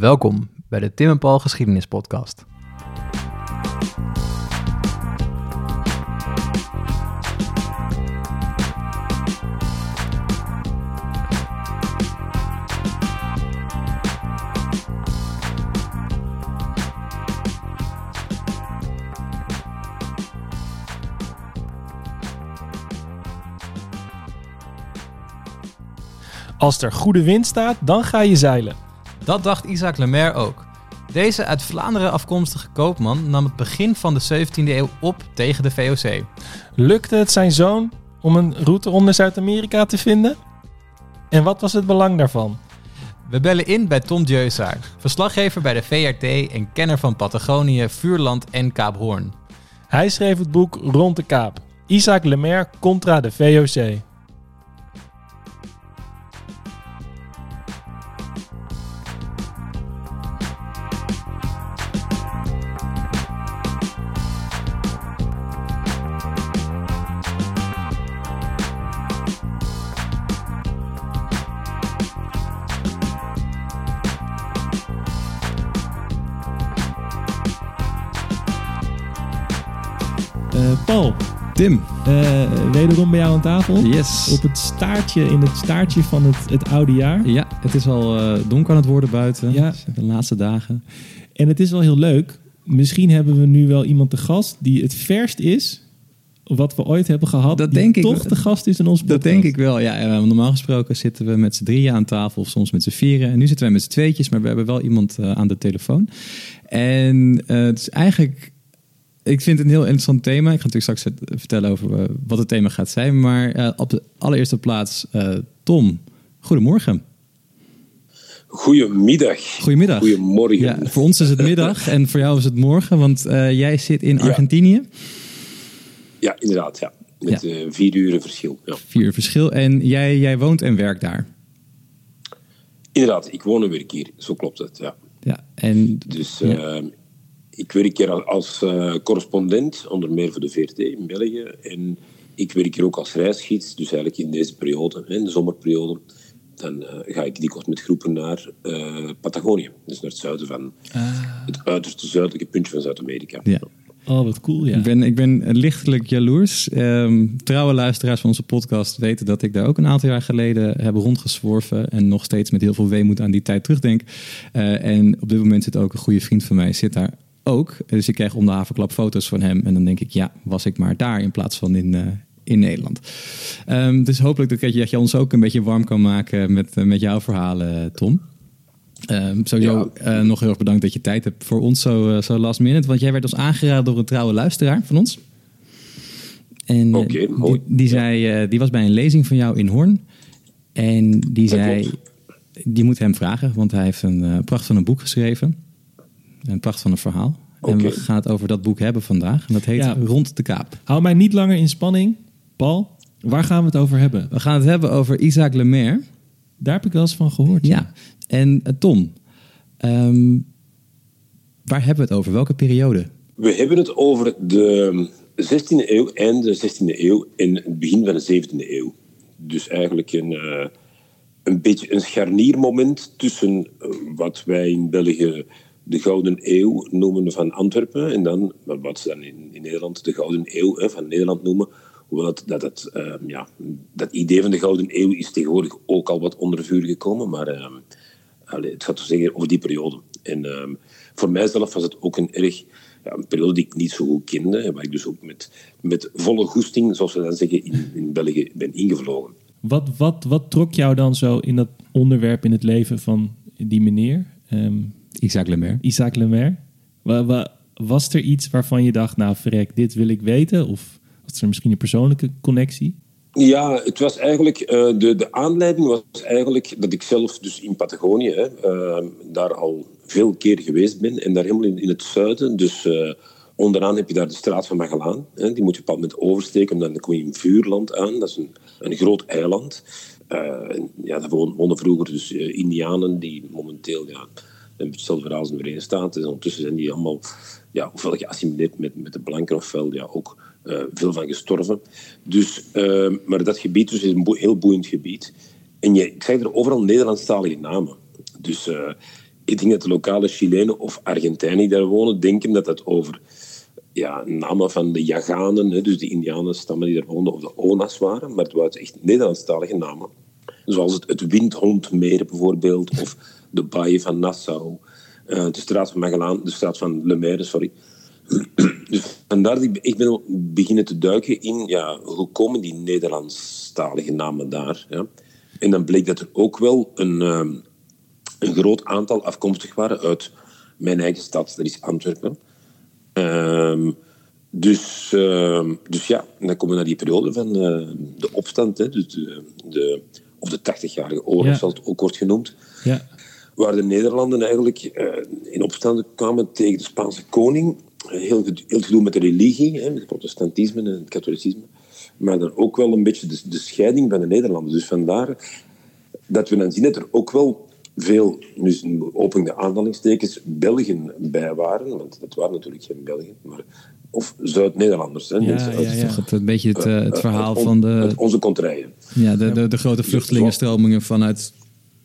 Welkom bij de Tim en Paul Geschiedenis Podcast. Als er goede wind staat, dan ga je zeilen. Dat dacht Isaac Lemaire ook. Deze uit Vlaanderen afkomstige koopman nam het begin van de 17e eeuw op tegen de VOC. Lukte het zijn zoon om een route onder Zuid-Amerika te vinden? En wat was het belang daarvan? We bellen in bij Tom Djeusaar, verslaggever bij de VRT en kenner van Patagonië, Vuurland en Kaap Hoorn. Hij schreef het boek Rond de Kaap. Isaac Lemaire contra de VOC. Tim, eh, wederom bij jou aan tafel. yes. Op het staartje, in het staartje van het, het oude jaar. Ja, het is al eh, donker aan het worden buiten. Ja. De laatste dagen. En het is wel heel leuk. Misschien hebben we nu wel iemand te gast die het verst is wat we ooit hebben gehad. Dat denk ik toch de gast is in ons Dat denk ik wel. Ja, eh, normaal gesproken zitten we met z'n drieën aan tafel of soms met z'n vieren. En nu zitten wij met z'n tweetjes, maar we hebben wel iemand aan de telefoon. En het is eigenlijk... Ik vind het een heel interessant thema. Ik ga natuurlijk straks het- vertellen over eh, wat het thema gaat zijn. Maar eh, op de allereerste plaats, eh, Tom, goedemorgen. Goedemiddag. Goedemiddag. Goedemorgen. Ja, voor ons is het middag en voor jou is het morgen, want eh, jij zit in. Argentinië. Ja, inderdaad. Ja. Met eh, vier uur verschil. Ja. Vier uur verschil. En jij, jij woont en werkt daar. Inderdaad, ik woon en werk hier. Zo klopt het. Ja. Ja, en Dus Ja. eh, ik werk hier als- eh, correspondent, onder meer voor de VRT in België. En ik werk hier ook als reisgids. Dus eigenlijk in deze periode, hè, in de zomerperiode, dan eh, ga ik dikwijls met groepen naar eh, Patagonië. Dus naar het zuiden van het uiterste zuidelijke puntje van Zuid-Amerika. ja. Oh, wat cool, ja. Ik, ben, ik ben lichtelijk jaloers. Ehm, trouwe luisteraars van onze podcast weten dat ik daar ook een aantal jaar geleden heb rondgezworven. En nog steeds met heel veel weemoed aan die tijd terugdenk. Eh, en op dit moment zit ook een goede vriend van mij, zit daar ook. Dus ik krijg om de havenklap foto's van hem. En dan denk ik, ja, was ik maar daar in plaats van in, eh, in Nederland. Ehm, dus hopelijk dat je, dat je ons ook een beetje warm kan maken met, eh, met jouw verhalen, Tom. Ehm sowieso eh, nog heel erg bedankt dat je tijd hebt voor ons zo, zo last minute. Want jij werd ons aangeraden door een trouwe luisteraar van ons. En die, zei, die was bij een lezing van jou in Hoorn. En die Dat zei, klopt. die moet hem vragen, want hij heeft een pracht van een boek geschreven. Een pracht van een verhaal. En we gaan het over dat boek hebben vandaag. En dat heet Ja. Rond de Kaap. Hou mij niet langer in spanning. Paul, waar gaan we het over hebben? We gaan het hebben over Isaac Lemaire. Daar heb ik wel eens van gehoord. Ja, en eh, Tom, ehm, waar hebben we het over? Welke periode? We hebben het over de 16e eeuw, einde 16e eeuw en het begin van de 17e eeuw. Dus eigenlijk een, eh, een beetje een scharniermoment tussen eh, wat wij in België de Gouden Eeuw noemen van Antwerpen en dan wat ze dan in, in Nederland de Gouden Eeuw hè, van Nederland noemen. Hoewel dat, het, eh, ja, dat idee van de Gouden Eeuw is tegenwoordig ook al wat onder vuur gekomen, maar eh, Allee, het gaat dus zeggen over die periode. En ehm, voor mijzelf was het ook een erg ja, periode die ik niet zo goed kende. En waar ik dus ook met, met volle goesting, zoals we dan zeggen, in, in België ben ingevlogen. Wat, wat, wat trok jou dan zo in dat onderwerp in het leven van die meneer, ehm, Isaac Lemaire. Isaac Lemaire? Wa- wa- was er iets waarvan je dacht, nou verrek, dit wil ik weten? Of was er misschien een persoonlijke connectie? Ja, het was eigenlijk, eh, de, de aanleiding was eigenlijk dat ik zelf dus in Patagonië hè, eh, daar al veel keer geweest ben. En daar helemaal in, in het zuiden, dus eh, onderaan heb je daar de straat van Magellaan. Hè, die moet je op een moment oversteken, dan kom je in Vuurland aan. Dat is een, een groot eiland. Eh, en ja, daar woonden woonden vroeger dus Indianen die momenteel ja, hetzelfde verhaal als in de Verenigde Staten. En ondertussen zijn die allemaal ja, ofwel geassimileerd met, met de blanken, ofwel ja, ook eh, veel van gestorven. Dus, eh, maar dat gebied dus is een heel boeiend gebied. En je, zag er overal Nederlandstalige namen. Dus eh, ik denk dat de lokale Chilenen of Argentijnen die daar wonen, denken dat het over ja, namen van de Jaganen, hè, dus de Indianenstammen die daar woonden, of de Ona's waren. Maar het waren echt Nederlandstalige namen. Zoals het, het Windhondmeer bijvoorbeeld, of de Baai van Nassau, uh, de straat van Magellaan, de straat van Le Maire, sorry. dus vandaar ik, ik ben beginnen te duiken in, ja, hoe komen die Nederlandstalige namen daar? Ja? En dan bleek dat er ook wel een, uh, een groot aantal afkomstig waren uit mijn eigen stad, dat is Antwerpen. Um, dus, uh, dus ja, dan komen we naar die periode van uh, de opstand, hè, dus de, de, of de 80-jarige oorlog, ja. zoals het ook wordt genoemd. Ja. Waar de Nederlanden eigenlijk uh, in opstand kwamen tegen de Spaanse koning. Heel, heel gedoe met de religie, hè, met het protestantisme en het katholicisme. Maar dan ook wel een beetje de, de scheiding van de Nederlanden. Dus vandaar dat we dan zien dat er ook wel veel, dus open de aanhalingstekens, Belgen bij waren. Want dat waren natuurlijk geen Belgen, maar, of Zuid-Nederlanders. Ja, uit, ja, ja. Het, een beetje het, uh, het verhaal uh, van de... onze contraien. Ja, de, de, de grote vluchtelingenstromingen vanuit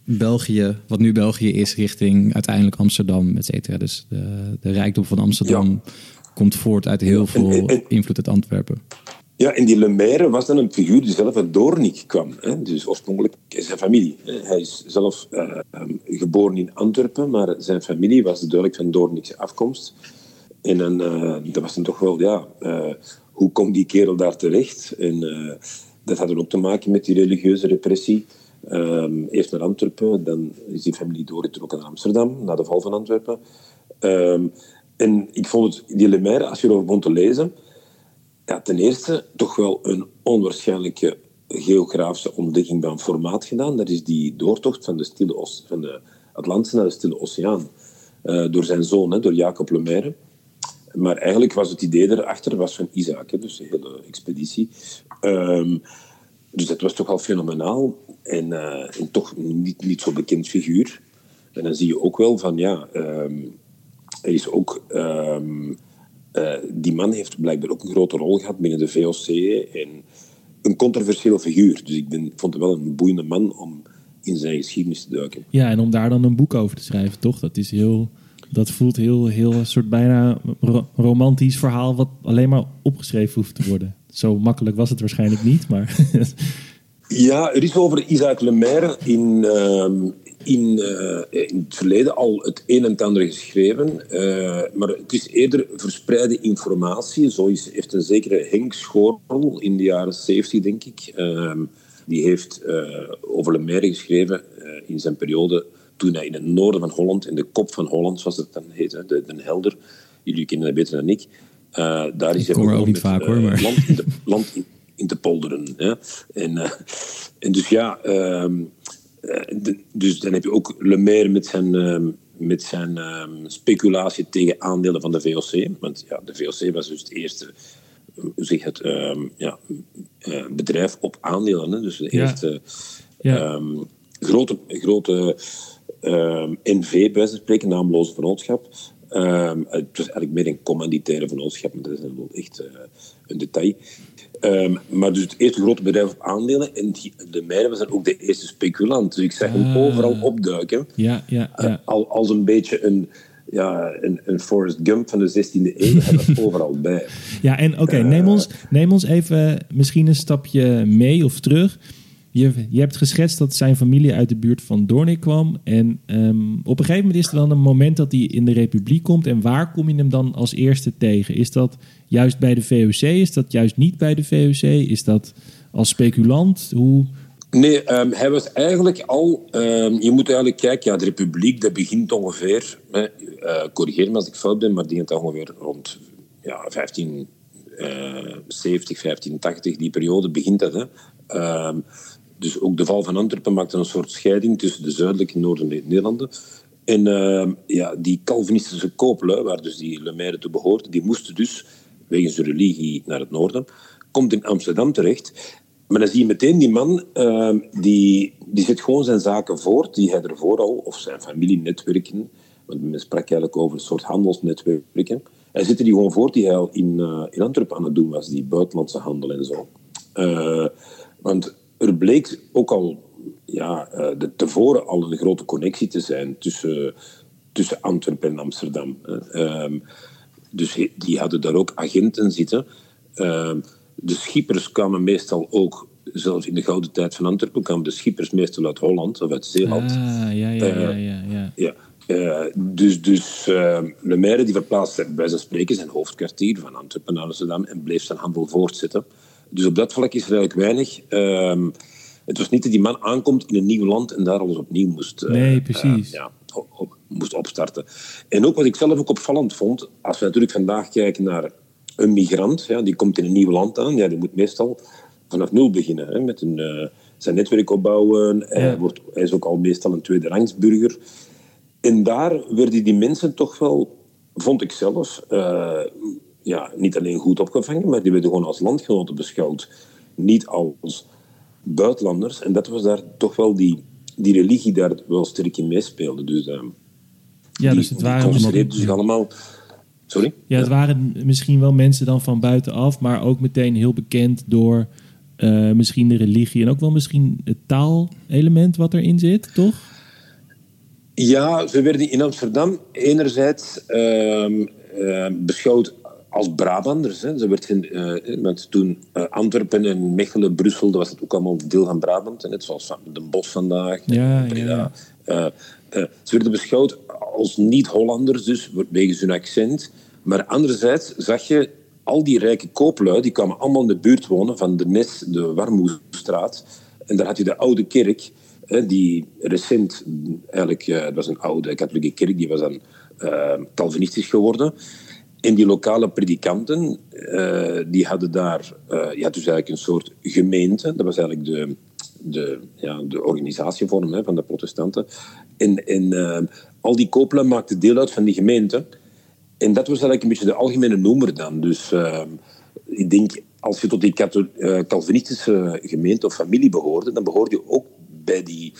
België, wat nu België is, richting uiteindelijk Amsterdam, et cetera. Dus de, de rijkdom van Amsterdam ja. komt voort uit heel veel en, en, invloed uit Antwerpen. Ja, en die Lemaire was dan een figuur die zelf uit Doornik kwam. Hè? Dus oorspronkelijk zijn familie. Hè? Hij is zelf uh, geboren in Antwerpen, maar zijn familie was duidelijk van Doornikse afkomst. En dan, uh, dat was dan toch wel, ja, uh, hoe komt die kerel daar terecht? En dat had dan ook te maken met die religieuze repressie. Um, eerst naar Antwerpen, dan is die familie doorgetrokken naar Amsterdam, na de val van Antwerpen. Um, en ik vond het, die Lemaire, als je erover begon te lezen ja, ten eerste toch wel een onwaarschijnlijke geografische ontdekking van formaat gedaan. Dat is die doortocht van de, Stille van de Atlantische naar de Stille Oceaan. Uh, door zijn zoon, hè, door Jacob Lemaire. Maar eigenlijk was het idee erachter was van Isaac, hè, dus de hele expeditie. Um, dus dat was toch al fenomenaal. En, en toch niet, niet zo bekend figuur. En dan zie je ook wel van, ja, um, er is ook... Uh, die man heeft blijkbaar ook een grote rol gehad binnen de VOC en een controversieel figuur. Dus ik ben, vond hem wel een boeiende man om in zijn geschiedenis te duiken. Ja, en om daar dan een boek over te schrijven, toch? Dat is heel... Dat voelt heel, heel een soort bijna ro romantisch verhaal... wat alleen maar opgeschreven hoeft te worden. Zo makkelijk was het waarschijnlijk niet, maar... ja, er is over Isaac Lemaire in, uh, in, uh, in, het verleden al het een en het ander geschreven. Uh, maar het is eerder verspreide informatie. Zo is, heeft een zekere Henk Schorl in de jaren 70, denk ik. Uh, die heeft over Lemaire geschreven in zijn periode toen hij in het noorden van Holland, in de kop van Holland, zoals het dan heet, hè, de, de Helder. Jullie kennen dat beter dan ik. daar is er ook niet vaak hoor, maar... Land in, de, land in, in te polderen. En, en dus ja... Um, de, dus dan heb je ook Lemaire met zijn, uh, met zijn uh, speculatie tegen aandelen van de VOC. Want ja, de VOC was dus het eerste zeg het, uh, ja, bedrijf op aandelen. Hè? Dus de eerste ja. grote, grote NV, bij van spreken, naamloze vennootschap. het was eigenlijk meer een commanditaire vennootschap, maar dat is wel echt een detail. Um, maar dus het eerste grote bedrijf op aandelen. En die, de was dan ook de eerste speculant. Dus ik zag hem uh, overal opduiken. Ja, ja, ja. Uh, al, als een beetje een, ja, een, een Forrest Gump van de 16e eeuw. Was overal bij. Ja, en oké, okay, uh, neem, ons, neem ons even misschien een stapje mee of terug. Je, je hebt geschetst dat zijn familie uit de buurt van Doornik kwam. En um, op een gegeven moment is er dan een moment dat hij in de Republiek komt. En waar kom je hem dan als eerste tegen? Is dat juist bij de VOC? Is dat juist niet bij de VOC? Is dat als speculant? Hoe... Nee, um, hij was eigenlijk al... Um, je moet eigenlijk kijken, ja, de Republiek, dat begint ongeveer... Hè, uh, corrigeer me als ik fout ben, maar die begint ongeveer rond ja, 15... Uh, 70, 1580, die periode begint dat. Hè. Dus ook de val van Antwerpen maakte een soort scheiding tussen de zuidelijke en noordelijke Nederlanden. En uh, ja, die Calvinistische kooplui, waar dus die Lemaire toe behoorde, die moesten dus, wegens de religie, naar het noorden. Komt in Amsterdam terecht. Maar dan zie je meteen die man, uh, die, die zet gewoon zijn zaken voort, die hij ervoor al, of zijn familienetwerken, want men sprak eigenlijk over een soort handelsnetwerken. Hij zette die gewoon voort die hij al in, uh, in Antwerpen aan het doen was, die buitenlandse handel en zo. Uh, want er bleek ook al ja, de, tevoren al een grote connectie te zijn tussen, tussen Antwerpen en Amsterdam. Ehm, dus die hadden daar ook agenten zitten. Ehm, de schippers kwamen meestal ook, zelfs in de gouden tijd van Antwerpen, kwamen de schippers meestal uit Holland of uit Zeeland. Ah, ja, ja, ja, ja, ja. ja. Uh, dus dus uh, Lemaire die verplaatste bij zijn spreken zijn hoofdkwartier van Antwerpen naar Amsterdam en bleef zijn handel voortzetten. Dus op dat vlak is er eigenlijk weinig. Uh, het was niet dat die man aankomt in een nieuw land en daar alles opnieuw moest, uh, nee, precies. ja, op, moest opstarten. En ook wat ik zelf ook opvallend vond, als we natuurlijk vandaag kijken naar een migrant, ja, die komt in een nieuw land aan, ja, die moet meestal vanaf nul beginnen. Hè, met een, zijn netwerk opbouwen. Ja. Hij, wordt, hij is ook al meestal een tweede rangsburger. En daar werden die mensen toch wel, vond ik zelf, uh, ja, niet alleen goed opgevangen, maar die werden gewoon als landgenoten beschouwd. Niet als buitenlanders. En dat was daar toch wel die, die religie daar wel sterk in meespeelde. Dus, uh, ja, dus het waren allemaal... zich allemaal... Sorry? Ja, het waren misschien wel mensen dan van buitenaf, maar ook meteen heel bekend door uh, misschien de religie en ook wel misschien het taalelement wat erin zit, toch? Ja, ze werden in Amsterdam enerzijds uh, beschouwd als Brabanders. Hè. Ze werd uh, toen uh, Antwerpen en Mechelen, Brussel, dat was het ook allemaal deel van Brabant. Net zoals van Den Bosch vandaag. Ja, ja. ze werden beschouwd als niet-Hollanders, dus wegens hun accent. Maar anderzijds zag je al die rijke kooplui, die kwamen allemaal in de buurt wonen van de Nes, de Warmoestraat. En daar had je de oude kerk die recent, eigenlijk, dat was een oude katholieke kerk, die was dan Calvinistisch geworden. En die lokale predikanten, uh, die hadden daar, uh, dus eigenlijk een soort gemeente, dat was eigenlijk de, de, ja, de organisatievorm hè, van de protestanten. En, en al die koopelen maakten deel uit van die gemeente. En dat was eigenlijk een beetje de algemene noemer dan. Dus ik denk, als je tot die Calvinistische gemeente of familie behoorde, dan behoorde je ook bij die,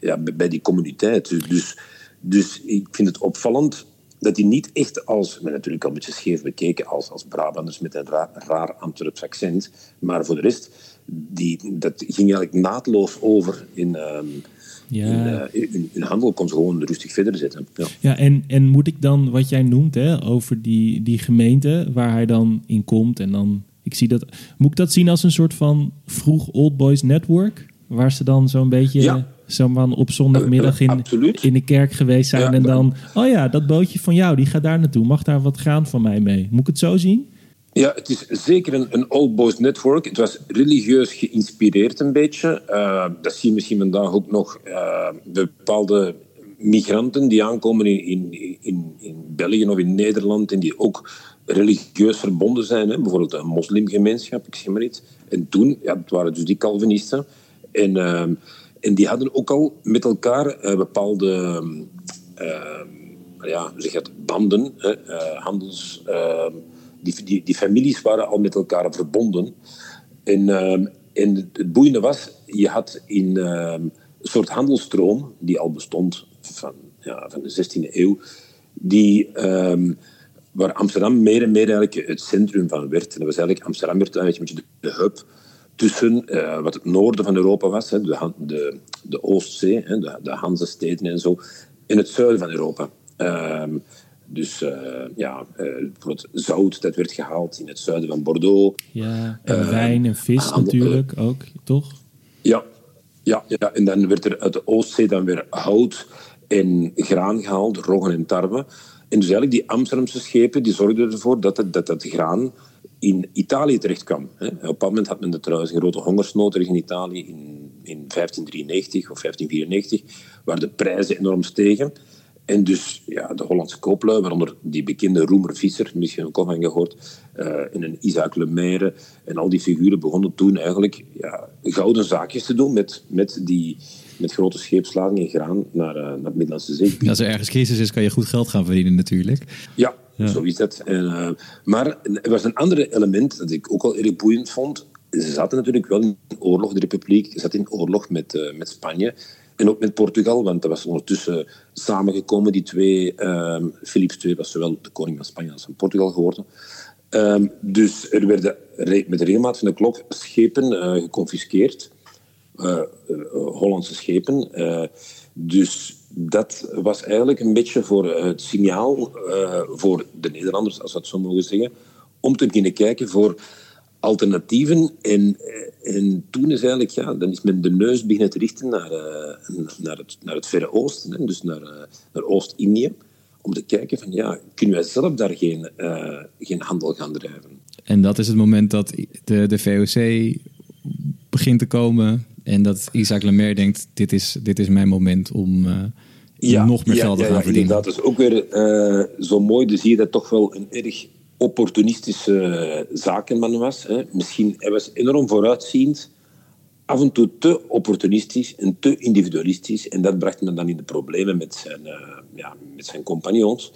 ja, bij die communiteit. Dus, dus ik vind het opvallend dat die niet echt als, maar natuurlijk al een beetje scheef bekeken, als, als Brabanders met een raar, raar Antwerps accent. Maar voor de rest, die, dat ging eigenlijk naadloos over in... Um, ja. in, uh, handel kon ze gewoon rustig verder zetten. Ja, ja en, en moet ik dan, wat jij noemt, hè, over die, die gemeente waar hij dan in komt en dan... Ik zie dat, moet ik dat zien als een soort van vroeg Old Boys Network? Waar ze dan zo'n beetje ja. Zo op zondagmiddag in, in de kerk geweest zijn. en dan, oh ja, dat bootje van jou, die gaat daar naartoe. Mag daar wat gaan van mij mee? Moet ik het zo zien? Ja, het is zeker een, een old boys network. Het was religieus geïnspireerd een beetje. Uh, dat zie je misschien vandaag ook nog. Uh, bepaalde migranten die aankomen in, in, in, in België of in Nederland en die ook religieus verbonden zijn. Hè? Bijvoorbeeld een moslimgemeenschap, ik zeg maar iets. En toen, ja, het waren dus die Calvinisten. En, ehm, en die hadden ook al met elkaar eh, bepaalde ehm, ja, zeg het, banden, eh, handels... Ehm, die, die, die families waren al met elkaar verbonden. En, en het boeiende was, je had in een soort handelstroom die al bestond van, ja, van de 16e eeuw, die, waar Amsterdam meer en meer eigenlijk het centrum van werd. En dat was eigenlijk, Amsterdam werd een beetje de hub tussen uh, wat het noorden van Europa was, hè, de, de, de Oostzee, hè, de, de Hanzesteden en zo, en het zuiden van Europa. Uh, dus uh, ja, bijvoorbeeld zout, dat werd gehaald in het zuiden van Bordeaux. Ja, en wijn en vis natuurlijk ook, toch? Ja, ja, ja, en dan werd er uit de Oostzee dan weer hout en graan gehaald, roggen en tarwe. En dus eigenlijk die Amsterdamse schepen die zorgden ervoor dat het, dat, dat graan in Italië terecht kwam. Op bepaald moment had men er trouwens een grote hongersnood in Italië in, in 1593 of 1594, waar de prijzen enorm stegen. En dus ja, de Hollandse kooplui, waaronder die bekende Roemer Visser, misschien ook al van gehoord, uh, en een Isaac Lemaire en al die figuren begonnen toen eigenlijk ja, gouden zaakjes te doen met, met, die, met grote scheepsladingen graan naar, uh, naar het Middellandse Zee. als er ergens crisis is, kan je goed geld gaan verdienen natuurlijk. Ja, zo is dat. En, uh, maar er was een ander element dat ik ook al erg boeiend vond. Ze zaten natuurlijk wel in oorlog, de republiek zat in oorlog met, uh, met Spanje. En ook met Portugal, want dat was ondertussen samengekomen, die twee. Uh, Philips II was zowel de koning van Spanje als van Portugal geworden. Ehm, dus er werden met regelmaat van de klok schepen uh, geconfiskeerd. Hollandse schepen. Dus dat was eigenlijk een beetje voor het signaal voor de Nederlanders, als we het zo mogen zeggen, om te beginnen kijken voor alternatieven. En, en toen is eigenlijk, ja, dan is men de neus beginnen te richten naar, naar, het, naar het Verre Oosten, hè, dus naar, naar Oost-Indië om te kijken van ja, kunnen wij zelf daar geen, geen handel gaan drijven. En dat is het moment dat de, de VOC begint te komen en dat Isaac Lemaire denkt, dit is, dit is mijn moment om, uh, ja, nog meer geld te gaan ja, verdienen. Dat is ook weer uh, zo mooi, dus zie je dat toch wel een erg opportunistische zakenman was. Hè. Misschien, hij was enorm vooruitziend, af en toe te opportunistisch en te individualistisch. En dat bracht me dan in de problemen met zijn, uh, ja, met zijn compagnons.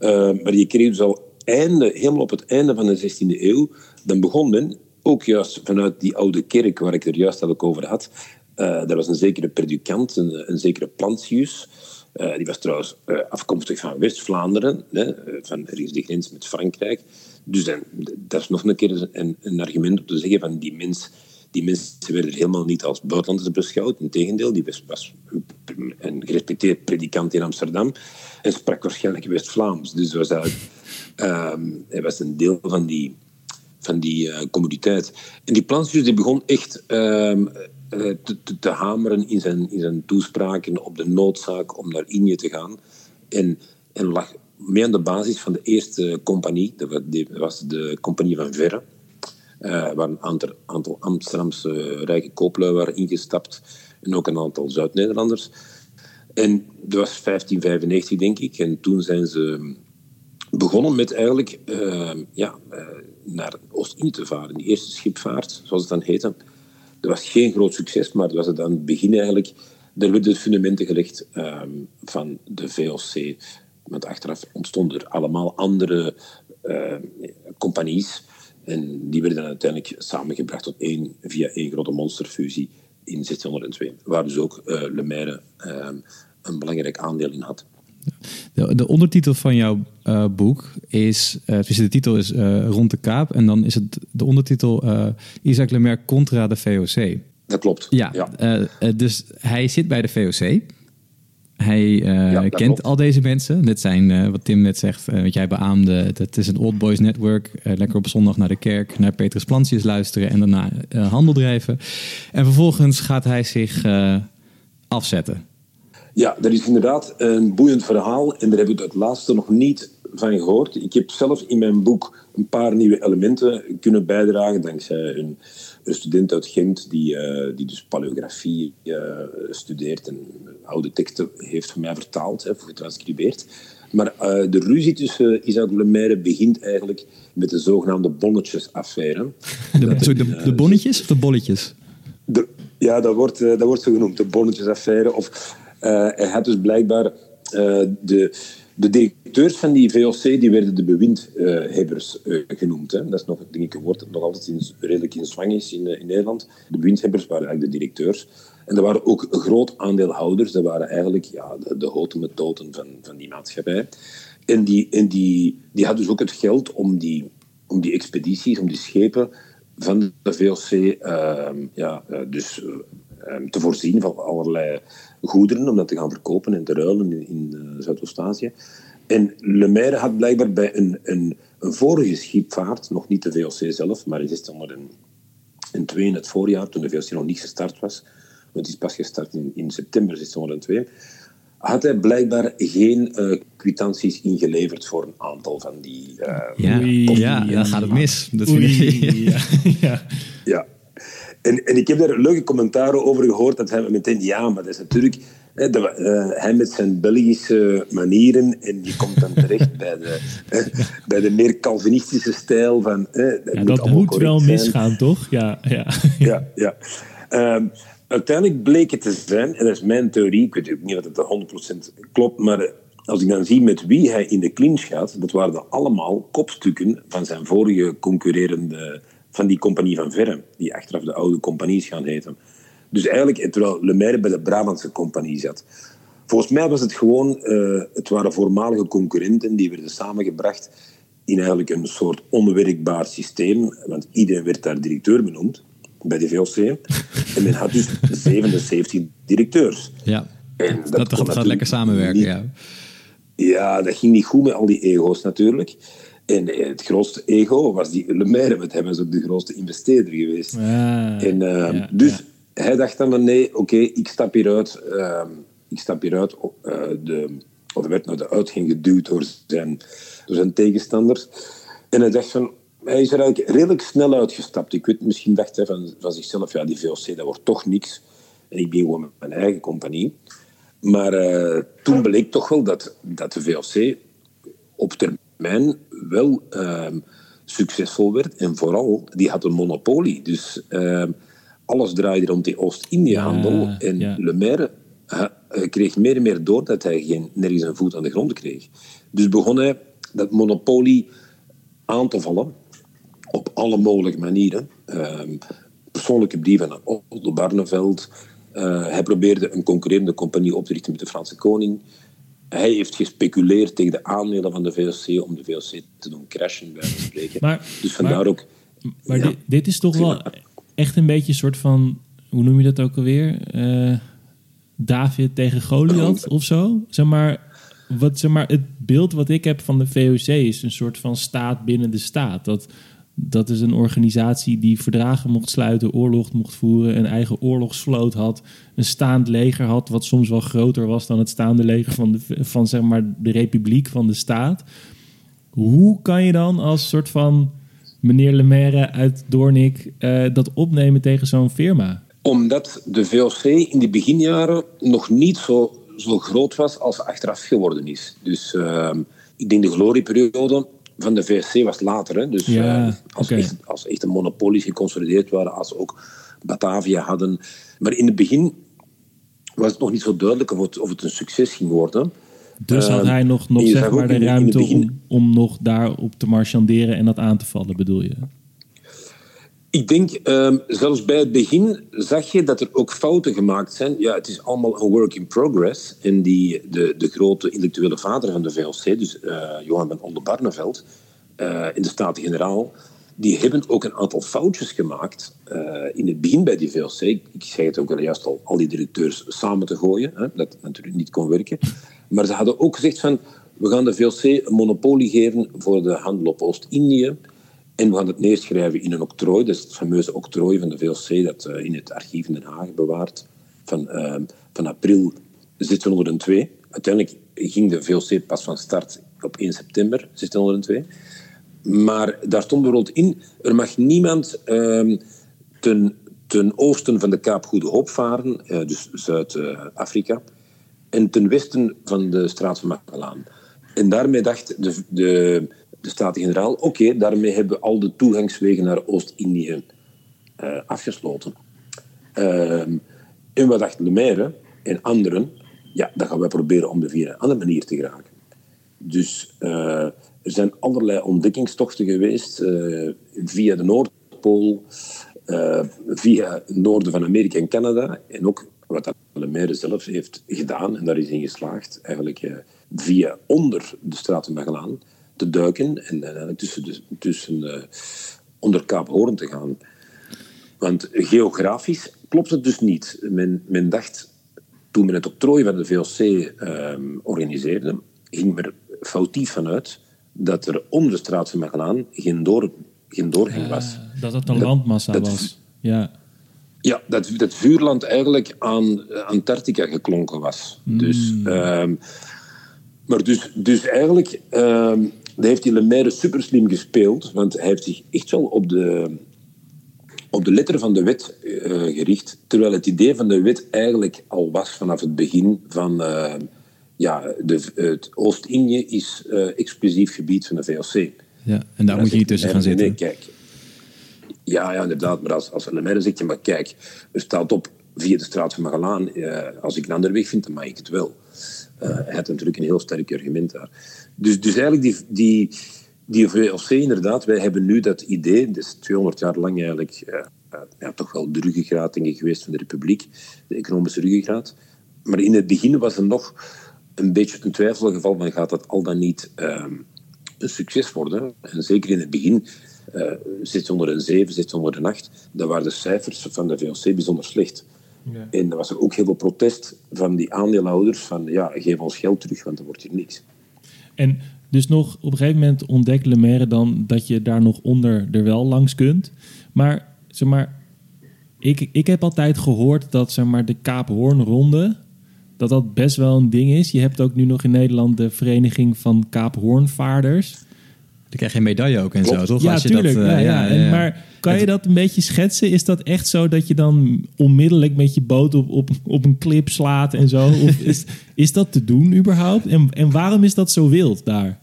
Uh, maar je kreeg dus al einde, helemaal op het einde van de 16e eeuw, dan begon men, ook juist vanuit die oude kerk waar ik er juist al over had, uh, daar was een zekere predikant, een, een zekere Plantius, uh, die was trouwens uh, afkomstig van West-Vlaanderen, van ergens de grens met Frankrijk. Dus dat is nog een keer een, een, argument om te zeggen van die mens die mensen werden helemaal niet als buitenlanders beschouwd. Integendeel, die was, een gerespecteerd predikant in Amsterdam en sprak waarschijnlijk West-Vlaams. Dus was ehm, hij was een deel van die, van die uh, communiteit. En die Plantius die begon echt ehm, eh, te, te, te, hameren in zijn, in zijn toespraken op de noodzaak om naar Indië te gaan. En, en lag mee aan de basis van de eerste compagnie, dat was de compagnie van Verre. Uh, waar een aantal, aantal Amsterdamse rijke kooplui waren ingestapt. En ook een aantal Zuid-Nederlanders. En dat was 1595, denk ik. En toen zijn ze begonnen met eigenlijk uh, ja, naar Oost-Indië te varen. Die eerste schipvaart, zoals het dan heette. Dat was geen groot succes, maar dat was het aan het begin eigenlijk. Daar werden de fundamenten gelegd ehm, van de VOC. Want achteraf ontstonden er allemaal andere compagnies en die werden dan uiteindelijk samengebracht tot één, via één grote monsterfusie in 1602, waar dus ook uh, Le Maire uh, een belangrijk aandeel in had. De, de ondertitel van jouw uh, boek is, uh, dus de titel is Rond de Kaap en dan is het de ondertitel Isaac Le Maire contra de VOC. Dat klopt. Ja, ja. dus hij zit bij de VOC. Hij uh, kent al deze mensen. Dit zijn, uh, wat Tim net zegt, uh, wat jij beaamde. Het is een old boys network. lekker op zondag naar de kerk, naar Petrus Plantius luisteren en daarna handel drijven. En vervolgens gaat hij zich afzetten. Ja, dat is inderdaad een boeiend verhaal. En daar heb ik het laatste nog niet van gehoord. Ik heb zelf in mijn boek een paar nieuwe elementen kunnen bijdragen dankzij een een student uit Gent die, uh, die dus paleografie uh, studeert en oude teksten heeft voor mij vertaald, hè, getranscribeerd. Maar uh, de ruzie tussen Isaac Lemaire begint eigenlijk met de zogenaamde bonnetjesaffaire. De, de, de, bonnetjes of de bolletjes? De, ja, dat wordt, dat wordt zo genoemd, de bonnetjesaffaire. Of hij had dus blijkbaar de de directeurs van die VOC die werden de bewindhebbers uh, genoemd. Hè. Dat is nog denk ik, een woord dat nog altijd in, redelijk in zwang is in, uh, in Nederland. De bewindhebbers waren eigenlijk de directeurs. En er waren ook groot aandeelhouders. Dat waren eigenlijk ja, de, de houten methoden van, van die maatschappij. En, die, en die, die hadden dus ook het geld om die, om die expedities, om die schepen van de VOC uh, ja, eh, dus, ehm, te voorzien van allerlei goederen om dat te gaan verkopen en te ruilen in, in uh, Zuidoost-Azië. En Lemaire had blijkbaar bij een, een, een, vorige schipvaart, nog niet de VOC zelf, maar in 1602, in het voorjaar, toen de VOC nog niet gestart was, want die is pas gestart in, in september 1602, had hij blijkbaar geen uh, kwitanties ingeleverd voor een aantal van die... Uh, ja, ja, dan gaat het mis. Dat vind ik, ja. ja. En, en ik heb daar leuke commentaren over gehoord. Dat hij meteen, ja, maar dat is natuurlijk... Hè, de, uh, hij met zijn Belgische manieren en die komt dan terecht bij de, bij de meer Calvinistische stijl van... dat ja, moet, dat moet wel misgaan, toch? Ja, ja. ja, ja. Um, uiteindelijk bleek het te zijn, en dat is mijn theorie, ik weet ook niet of het 100% klopt, maar als ik dan zie met wie hij in de clinch gaat, dat waren allemaal kopstukken van zijn vorige concurrerende van die compagnie van Verre, die achteraf de oude compagnies gaan heten. Dus eigenlijk, terwijl Lemaire bij de Brabantse compagnie zat. Volgens mij was het gewoon, uh, het waren voormalige concurrenten die werden samengebracht in eigenlijk een soort onwerkbaar systeem, want iedereen werd daar directeur benoemd bij de VOC. En men had dus 77 directeurs. Ja. En dat, dat, gaat lekker samenwerken, ja. Ja, dat ging niet goed met al die ego's natuurlijk. En eh, het grootste ego was die Lemaire, want hij was ook de grootste investeerder geweest. Ja, en, uh, dus hij dacht dan, nee, oké, ik stap hieruit. Uh, ik stap hieruit. Uh, de, of hij werd naar de uitgang geduwd door zijn, door zijn tegenstanders. En hij dacht van, hij is er eigenlijk redelijk snel uitgestapt. Ik weet, misschien dacht hij van, van zichzelf, ja, die VOC, dat wordt toch niks. En ik ben gewoon met mijn eigen compagnie. Maar uh, toen bleek toch wel dat, dat de VOC op termijn wel uh, succesvol werd. En vooral, die had een monopolie. Dus uh, alles draaide rond die Oost-Indië-handel. Ja, en ja. Le Maire kreeg meer en meer door dat hij geen, nergens een voet aan de grond kreeg. Dus begon hij dat monopolie aan te vallen op alle mogelijke manieren. Ehm, persoonlijke brieven aan Otto Barneveld. Uh, hij probeerde een concurrerende compagnie op te richten met de Franse koning. Hij heeft gespeculeerd tegen de aandelen van de VOC om de VOC te doen crashen, bij wijze spreken. Maar, dus vandaar maar, ook... Maar dit, dit, is toch wel echt een beetje een soort van... Hoe noem je dat ook alweer? Uh, David tegen Goliath of zo? Zeg maar, wat, zeg maar, het beeld wat ik heb van de VOC is een soort van staat binnen de staat. Dat dat is een organisatie die verdragen mocht sluiten, oorlog mocht voeren, een eigen oorlogsvloot had, een staand leger had, wat soms wel groter was dan het staande leger van de, van, zeg maar, de republiek van de staat. Hoe kan je dan als soort van meneer Lemaire uit Doornik uh, dat opnemen tegen zo'n firma? Omdat de VOC in de beginjaren nog niet zo, zo groot was als achteraf geworden is. Dus uh, ik denk de glorieperiode van de VSC was later. Hè? Dus uh, als, echt, als echt een monopolie geconsolideerd waren, als ook Batavia hadden. Maar in het begin was het nog niet zo duidelijk of het, of het een succes ging worden. Dus had hij nog, nog zeg maar de ruimte om, om nog daarop te marchanderen en dat aan te vallen, bedoel je? Ik denk, um, zelfs bij het begin zag je dat er ook fouten gemaakt zijn. Ja, het is allemaal een work in progress. En die, de, de grote intellectuele vader van de VLC, dus uh, Johan van Oldenbarneveld, uh, in de Staten-Generaal, die hebben ook een aantal foutjes gemaakt uh, in het begin bij die VLC. Ik zei het ook al juist al, al die directeurs samen te gooien, hè, dat natuurlijk niet kon werken. Maar ze hadden ook gezegd van, we gaan de VLC een monopolie geven voor de handel op Oost-Indië. En we gaan het neerschrijven in een octrooi, dat is het fameuze octrooi van de VLC dat uh, in het archief in Den Haag bewaart, van, uh, van april 1602. Uiteindelijk ging de VLC pas van start op 1 september 1602. Maar daar stond bijvoorbeeld in, er mag niemand uh, ten, ten oosten van de Kaap Goede Hoop varen, uh, dus Zuid-Afrika, en ten westen van de straat van Magellaan. En daarmee dacht de, de de Staten-Generaal, oké, daarmee hebben we al de toegangswegen naar Oost-Indië uh, afgesloten. Uh, en wat dacht Lemaire en anderen? Ja, dan gaan we proberen om de via een andere manier te geraken. Dus uh, er zijn allerlei ontdekkingstochten geweest uh, via de Noordpool, via het noorden van Amerika en Canada. En ook wat Lemaire zelf heeft gedaan, en daar is in geslaagd, eigenlijk via onder de straat Magellaan te duiken en uiteindelijk tussen, tussen uh, onder Kaap Hoorn te gaan. Want geografisch klopt het dus niet. Men, men dacht, toen men het octrooi van de VOC ehm, organiseerde, ging men er foutief vanuit dat er onder de straat van Magellaan geen, door, geen doorgang was. dat het een landmassa was. Ja. Ja, dat, dat vuurland eigenlijk aan Antarctica geklonken was. Dus, hmm. ehm, maar dus, dus eigenlijk ehm, dat heeft hij Lemaire super slim gespeeld, want hij heeft zich echt wel op de, op de letter van de wet uh, gericht, terwijl het idee van de wet eigenlijk al was vanaf het begin van... Uh, ja, de, het Oost-Indië is uh, exclusief gebied van de VOC. Ja, en daar moet je niet tussen gaan zitten. Nee, kijk. Ja, ja, inderdaad. Maar als, als Lemaire zegt, je, maar kijk, er staat op via de straat van Magellaan. als ik een andere weg vind, dan mag ik het wel. hij had natuurlijk een heel sterk argument daar. Dus, dus eigenlijk die, die, die VLC inderdaad, wij hebben nu dat idee, dat is 200 jaar lang eigenlijk uh, ja, toch wel de ruggengraat geweest van de republiek, de economische ruggengraat. Maar in het begin was er nog een beetje een twijfelgeval van gaat dat al dan niet ehm, een succes worden. En zeker in het begin, uh, 607, 608, dan waren de cijfers van de VLC bijzonder slecht. En er was er ook heel veel protest van die aandeelhouders van ja, geef ons geld terug, want er wordt hier niks. En dus nog op een gegeven moment ontdekt Lemaire dan dat je daar nog onder er wel langs kunt. Maar zeg maar, ik, ik heb altijd gehoord dat zeg maar, de Kaaphoornronde, dat dat best wel een ding is. Je hebt ook nu nog in Nederland de Vereniging van Kaaphoornvaarders. Dan krijg je een medaille ook en zo, toch? Ja, tuurlijk. Dat, uh, ja, ja, ja, maar kan je dat een beetje schetsen? Is dat echt zo dat je dan onmiddellijk met je boot op, op, op een klip slaat en zo? Of is, is dat te doen überhaupt? En, en waarom is dat zo wild daar?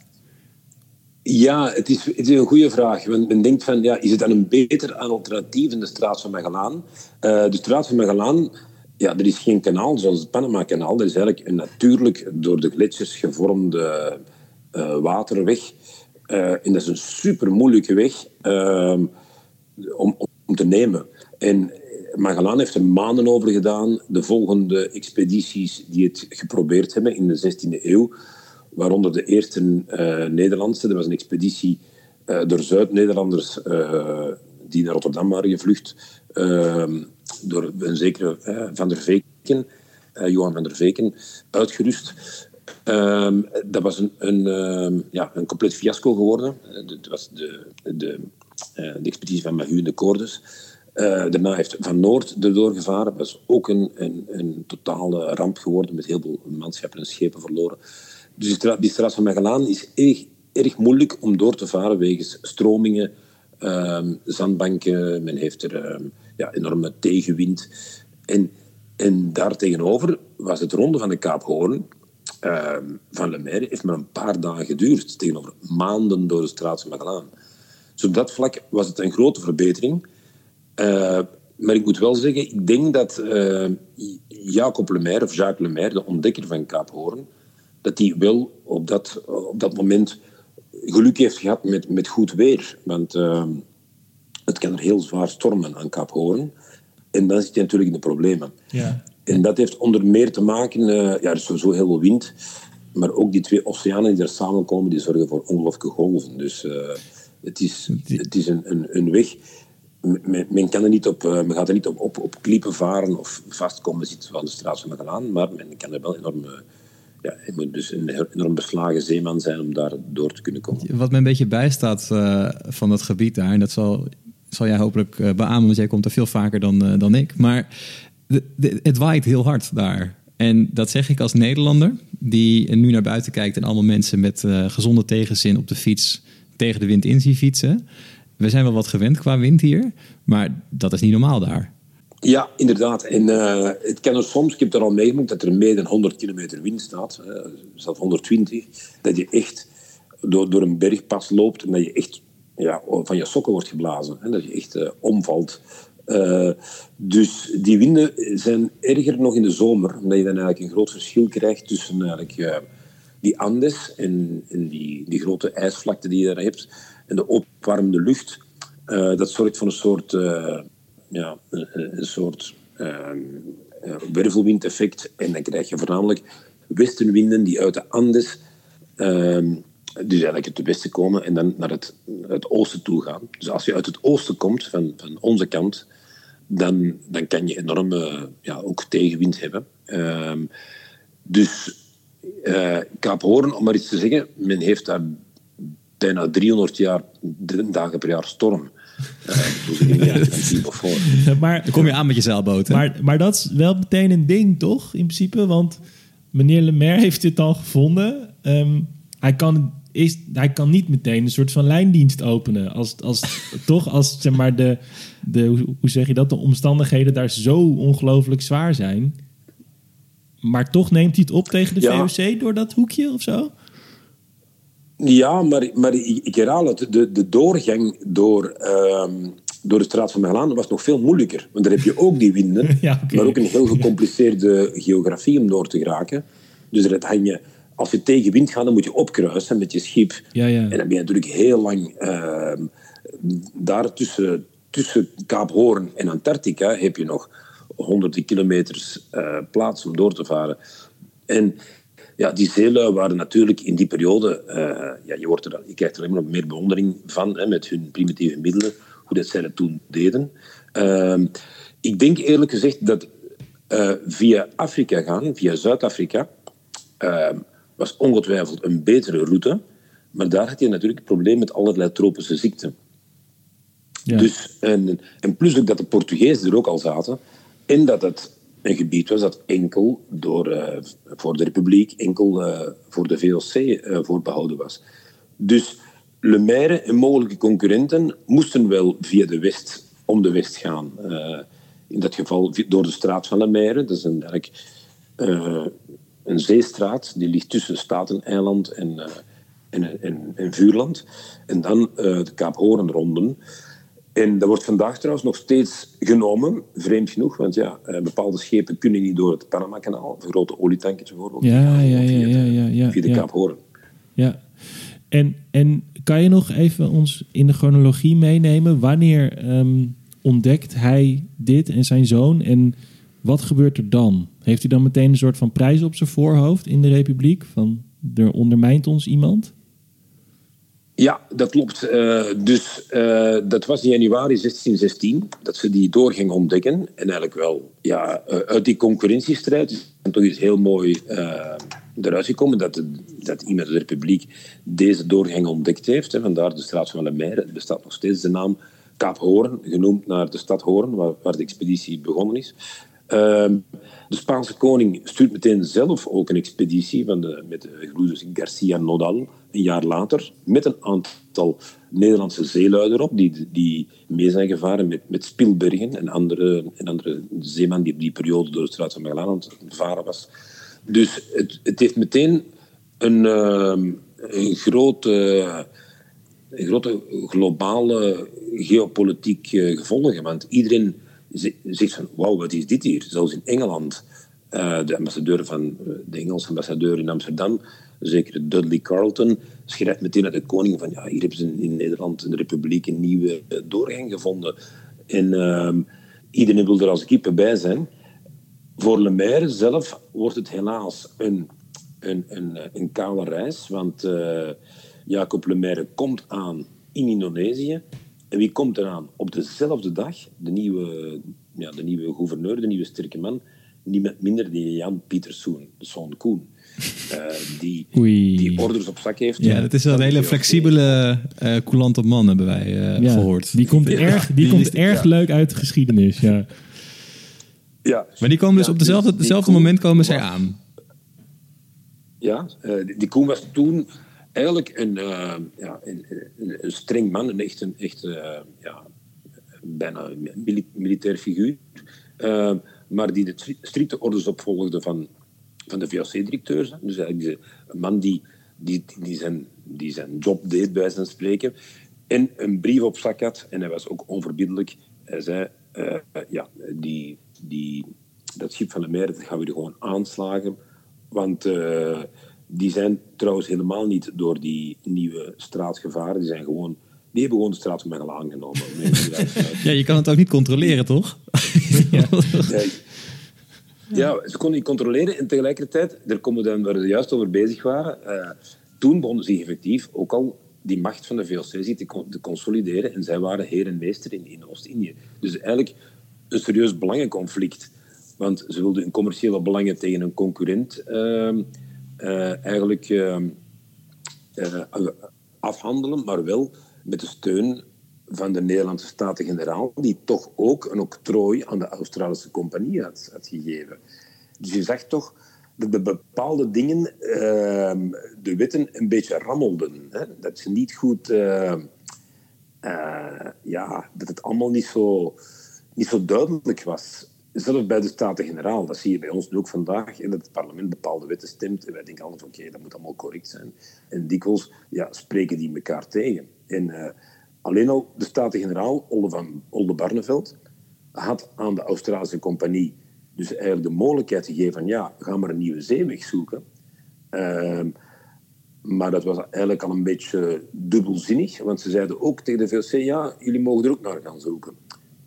Ja, het is, het is een goede vraag. Men, men, denkt van, ja, is het dan een beter alternatief in de straat van Magellaan? Uh, de straat van Magellaan, ja, er is geen kanaal zoals het Panama-kanaal. Er is eigenlijk een natuurlijk door de gletsjers gevormde uh, waterweg. Uh, en dat is een super moeilijke weg ehm, om, te nemen. En Magellaan heeft er maanden over gedaan. De volgende expedities die het geprobeerd hebben in de 16e eeuw waaronder de eerste uh, Nederlandse. Er was een expeditie door Zuid-Nederlanders die naar Rotterdam waren gevlucht, ehm, door een zekere Van der Veken, Johan van der Veken, uitgerust. Ehm, dat was een, een, ehm, ja, een compleet fiasco geworden. Het was de, de, de expeditie van Mahu en de Koordes. daarna heeft Van Noord erdoor gevaren. Dat was ook een, een, een totale ramp geworden met heel veel manschappen en schepen verloren. Dus die straat van Magellaan is erg, erg moeilijk om door te varen wegens stromingen, um, zandbanken. Men heeft er ja, enorme tegenwind. En, en daartegenover was het ronde van de Kaap Hoorn um, van Le Maire heeft maar een paar dagen geduurd. Tegenover maanden door de straat van Magellaan. Dus op dat vlak was het een grote verbetering. Uh, maar ik moet wel zeggen, ik denk dat uh, Jacob Lemaire, of Jacques Lemaire, de ontdekker van Kaap Hoorn, dat hij wel op dat, op dat moment geluk heeft gehad met, met goed weer. Want het kan er heel zwaar stormen aan Kaap Hoorn. En dan zit je natuurlijk in de problemen. Ja. En dat heeft onder meer te maken... Uh, ja, er is sowieso heel veel wind. Maar ook die twee oceanen die er samenkomen, die zorgen voor ongelooflijke golven. Dus uh, het is, het is een, een, een weg... Men, kan er niet op, uh, men gaat er niet op, op, op klippen varen of vastkomen zitten van de straat van Magellaan, maar men kan er wel enorme ja, moet dus een enorm beslagen zeeman zijn om daar door te kunnen komen. Wat me een beetje bijstaat uh, van dat gebied daar, en dat zal, zal jij hopelijk uh, beamen, want jij komt er veel vaker dan, uh, dan ik. Maar de, het waait heel hard daar. En dat zeg ik als Nederlander, die nu naar buiten kijkt en allemaal mensen met gezonde tegenzin op de fiets tegen de wind in zien fietsen. We zijn wel wat gewend qua wind hier, maar dat is niet normaal daar. Ja, inderdaad. En uh, het kan er soms, ik heb er al meegemaakt, dat er meer dan 100 kilometer wind staat, uh, zelfs 120, dat je echt door, door een bergpas loopt en dat je echt ja, van je sokken wordt geblazen. Hè, dat je echt uh, omvalt. Dus die winden zijn erger nog in de zomer, omdat je dan eigenlijk een groot verschil krijgt tussen eigenlijk, die Andes en, die, die grote ijsvlakte die je daar hebt en de opwarmde lucht. dat zorgt voor een soort ja, een, soort uh, wervelwindeffect. En dan krijg je voornamelijk westenwinden die uit de Andes, uh, dus eigenlijk het westen komen en dan naar het, het oosten toe gaan. Dus als je uit het oosten komt, van, van onze kant, dan, dan kan je enorme ja, ook tegenwind hebben. Ehm, dus uh, Kaap Hoorn, om maar iets te zeggen, men heeft daar bijna 300 jaar, dagen per jaar storm. maar, Dan kom je aan met je zeilboot. Maar, maar dat is wel meteen een ding, toch? In principe, want meneer Lemaire heeft dit al gevonden. Um, hij, kan, is, hij kan niet meteen een soort van lijndienst openen. Als, als, toch als zeg maar de, de, hoe zeg je dat, de omstandigheden daar zo ongelooflijk zwaar zijn. Maar toch neemt hij het op tegen de ja. VOC door dat hoekje of zo? Ja, maar, maar ik herhaal het. De, de doorgang door, uh, door de straat van Magellaan was nog veel moeilijker. Want daar heb je ook die winden, ja, okay. maar ook een heel gecompliceerde geografie om door te geraken. Dus dat hang je, als je tegen wind gaat, dan moet je opkruisen met je schip. Ja, ja. En dan ben je natuurlijk heel lang uh, daar tussen, tussen Kaap Hoorn en Antarctica heb je nog honderden kilometers uh, plaats om door te varen. En ja, die zeelui waren natuurlijk in die periode... Uh, ja, je, wordt er, je krijgt er alleen maar meer bewondering van, hè, met hun primitieve middelen, hoe dat zij dat toen deden. Uh, ik denk eerlijk gezegd dat via Afrika gaan, via Zuid-Afrika, was ongetwijfeld een betere route. Maar daar had je natuurlijk het probleem met allerlei tropische ziekten. Ja. Dus, en, en plus ook dat de Portugezen er ook al zaten. En dat het een gebied was dat enkel door, uh, voor de Republiek, enkel uh, voor de VOC uh, voorbehouden was. Dus Le Maire en mogelijke concurrenten moesten wel via de West, om de West gaan. in dat geval door de straat van Le Maire. Dat is een, eigenlijk een zeestraat die ligt tussen Staten-eiland en, en, en, en, Vuurland. En dan de Kaap Hoornronden. En dat wordt vandaag trouwens nog steeds genomen, vreemd genoeg, want ja, eh, bepaalde schepen kunnen niet door het Panama-kanaal, grote olietankers bijvoorbeeld, ja, ja, ja, ja, ja, ja, via de Kaap Hoorn. Ja, en, en kan je nog even ons in de chronologie meenemen? Wanneer um, ontdekt hij dit en zijn zoon en wat gebeurt er dan? Heeft hij dan meteen een soort van prijs op zijn voorhoofd in de Republiek? Van er ondermijnt ons iemand? Ja, dat klopt. Uh, dus uh, dat was in januari 1616 dat ze die door gingen ontdekken. En eigenlijk wel ja, uh, uit die concurrentiestrijd is toch iets heel mooi eruit gekomen dat, dat iemand uit de Republiek deze doorgang ontdekt heeft. Hè. Vandaar de straat van Le Maire. Het bestaat nog steeds de naam Kaap Hoorn, genoemd naar de stad Hoorn, waar, waar de expeditie begonnen is. Ehm, de Spaanse koning stuurt meteen zelf ook een expeditie van de, met gebroeders Garcia Nodal, een jaar later, met een aantal Nederlandse zeeluiden op, die, die mee zijn gevaren met, met Spielbergen en andere, en andere zeeman die op die periode door de straat van Magellan aan varen was. Dus het, het heeft meteen een, ehm, een grote, een grote globale geopolitiek uh, gevolgen, want iedereen zegt van, wauw, wat is dit hier? Zelfs in Engeland, uh, de ambassadeur van, eh, de Engelse ambassadeur in Amsterdam, zeker Dudley Carleton, schrijft meteen aan de koning van, ja, hier hebben ze in Nederland, in de Republiek, een nieuwe uh, doorgang gevonden. En uh, iedereen wil er als kippen bij zijn. Voor Le Maire zelf wordt het helaas een, een, een, een kale reis, want Jacob Le Maire komt aan in Indonesië en wie komt eraan? Op dezelfde dag, de nieuwe, ja, de nieuwe gouverneur, de nieuwe sterke man, niemand minder dan Jan Pieter Soen, de zoon Koen. Uh, die, die orders op zak heeft. Ja, dat is wel een hele flexibele, uh, coulante man, hebben wij uh, ja, gehoord. Die komt erg, die, die komt erg leuk uit de geschiedenis, ja. ja. Maar die komen dus op dezelfde, dezelfde moment komen zij aan. Ja, die, die Koen was toen eigenlijk een, uh, ja, een, streng man, een echt, een, echt uh, ja, bijna militair figuur. Uh, maar die de strikte orders opvolgde van, van de VOC-directeur. Dus eigenlijk een man die, die, die, zijn, die zijn job deed, bij zijn spreken. En een brief op zak had. En hij was ook onverbiddelijk. Hij zei, ja, die, die, dat schip van de meer, dat gaan we er gewoon aanslagen. Want die zijn trouwens helemaal niet door die nieuwe straat gevaren. Die zijn gewoon die hebben gewoon de straat van aangenomen. ja, je kan het ook niet controleren, toch? ja. ja, ze konden niet controleren. En tegelijkertijd, daar komen we dan waar we juist over bezig waren. Uh, toen begonnen ze effectief ook al die macht van de VOC te, te consolideren. En zij waren heer en meester in, in Oost-Indië. Dus eigenlijk een serieus belangenconflict. Want ze wilden hun commerciële belangen tegen een concurrent... Uh, eigenlijk uh, uh, afhandelen, maar wel met de steun van de Nederlandse Staten-Generaal, die toch ook een octrooi aan de Australische compagnie had, gegeven. Dus je zag toch dat de bepaalde dingen ehm, de wetten een beetje rammelden. Hè? Dat ze niet goed... ja, dat het allemaal niet zo, niet zo duidelijk was zelfs bij de Staten-Generaal, dat zie je bij ons nu ook vandaag, in dat het parlement bepaalde wetten stemt en wij denken altijd oké, dat moet allemaal correct zijn. En dikwijls ja, spreken die elkaar tegen. En uh, alleen al de Staten-Generaal, Olde, van, Olde Barneveld, had aan de Australische compagnie dus eigenlijk de mogelijkheid gegeven van ja, ga maar een nieuwe zeeweg zoeken. Uh, maar dat was eigenlijk al een beetje dubbelzinnig, want ze zeiden ook tegen de VOC, ja, jullie mogen er ook naar gaan zoeken.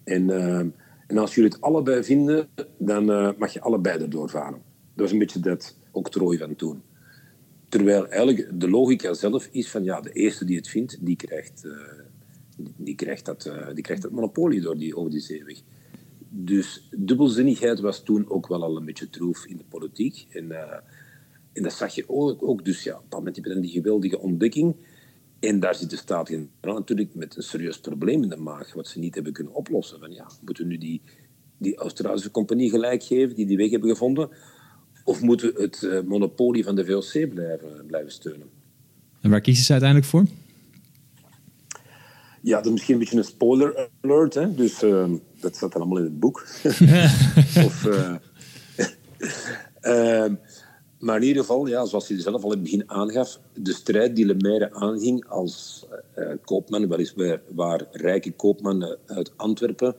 En... Uh, en als jullie het allebei vinden, dan uh, mag je allebei erdoor varen. Dat was een beetje dat octrooi van toen. Terwijl eigenlijk de logica zelf is van ja, de eerste die het vindt, die krijgt, uh, die krijgt, dat, uh, die krijgt dat monopolie door die, over die zeeweg. Dus dubbelzinnigheid was toen ook wel al een beetje troef in de politiek. En, en dat zag je ook, ook. Dus ja, op dat moment heb je die geweldige ontdekking. En daar zit de Staten-Generaal natuurlijk met een serieus probleem in de maag, wat ze niet hebben kunnen oplossen. Van, ja, moeten we nu die, die Australische compagnie gelijk geven, die die weg hebben gevonden? Of moeten we het uh, monopolie van de VOC blijven, blijven steunen? En waar kiezen ze uiteindelijk voor? Ja, dat is misschien een beetje een spoiler alert. Hè? Dus uh, dat staat dan allemaal in het boek. of, uh, maar in ieder geval, ja, zoals hij zelf al in het begin aangaf, de strijd die Lemaire aanging als uh, koopman, weliswaar waar rijke koopman uit Antwerpen,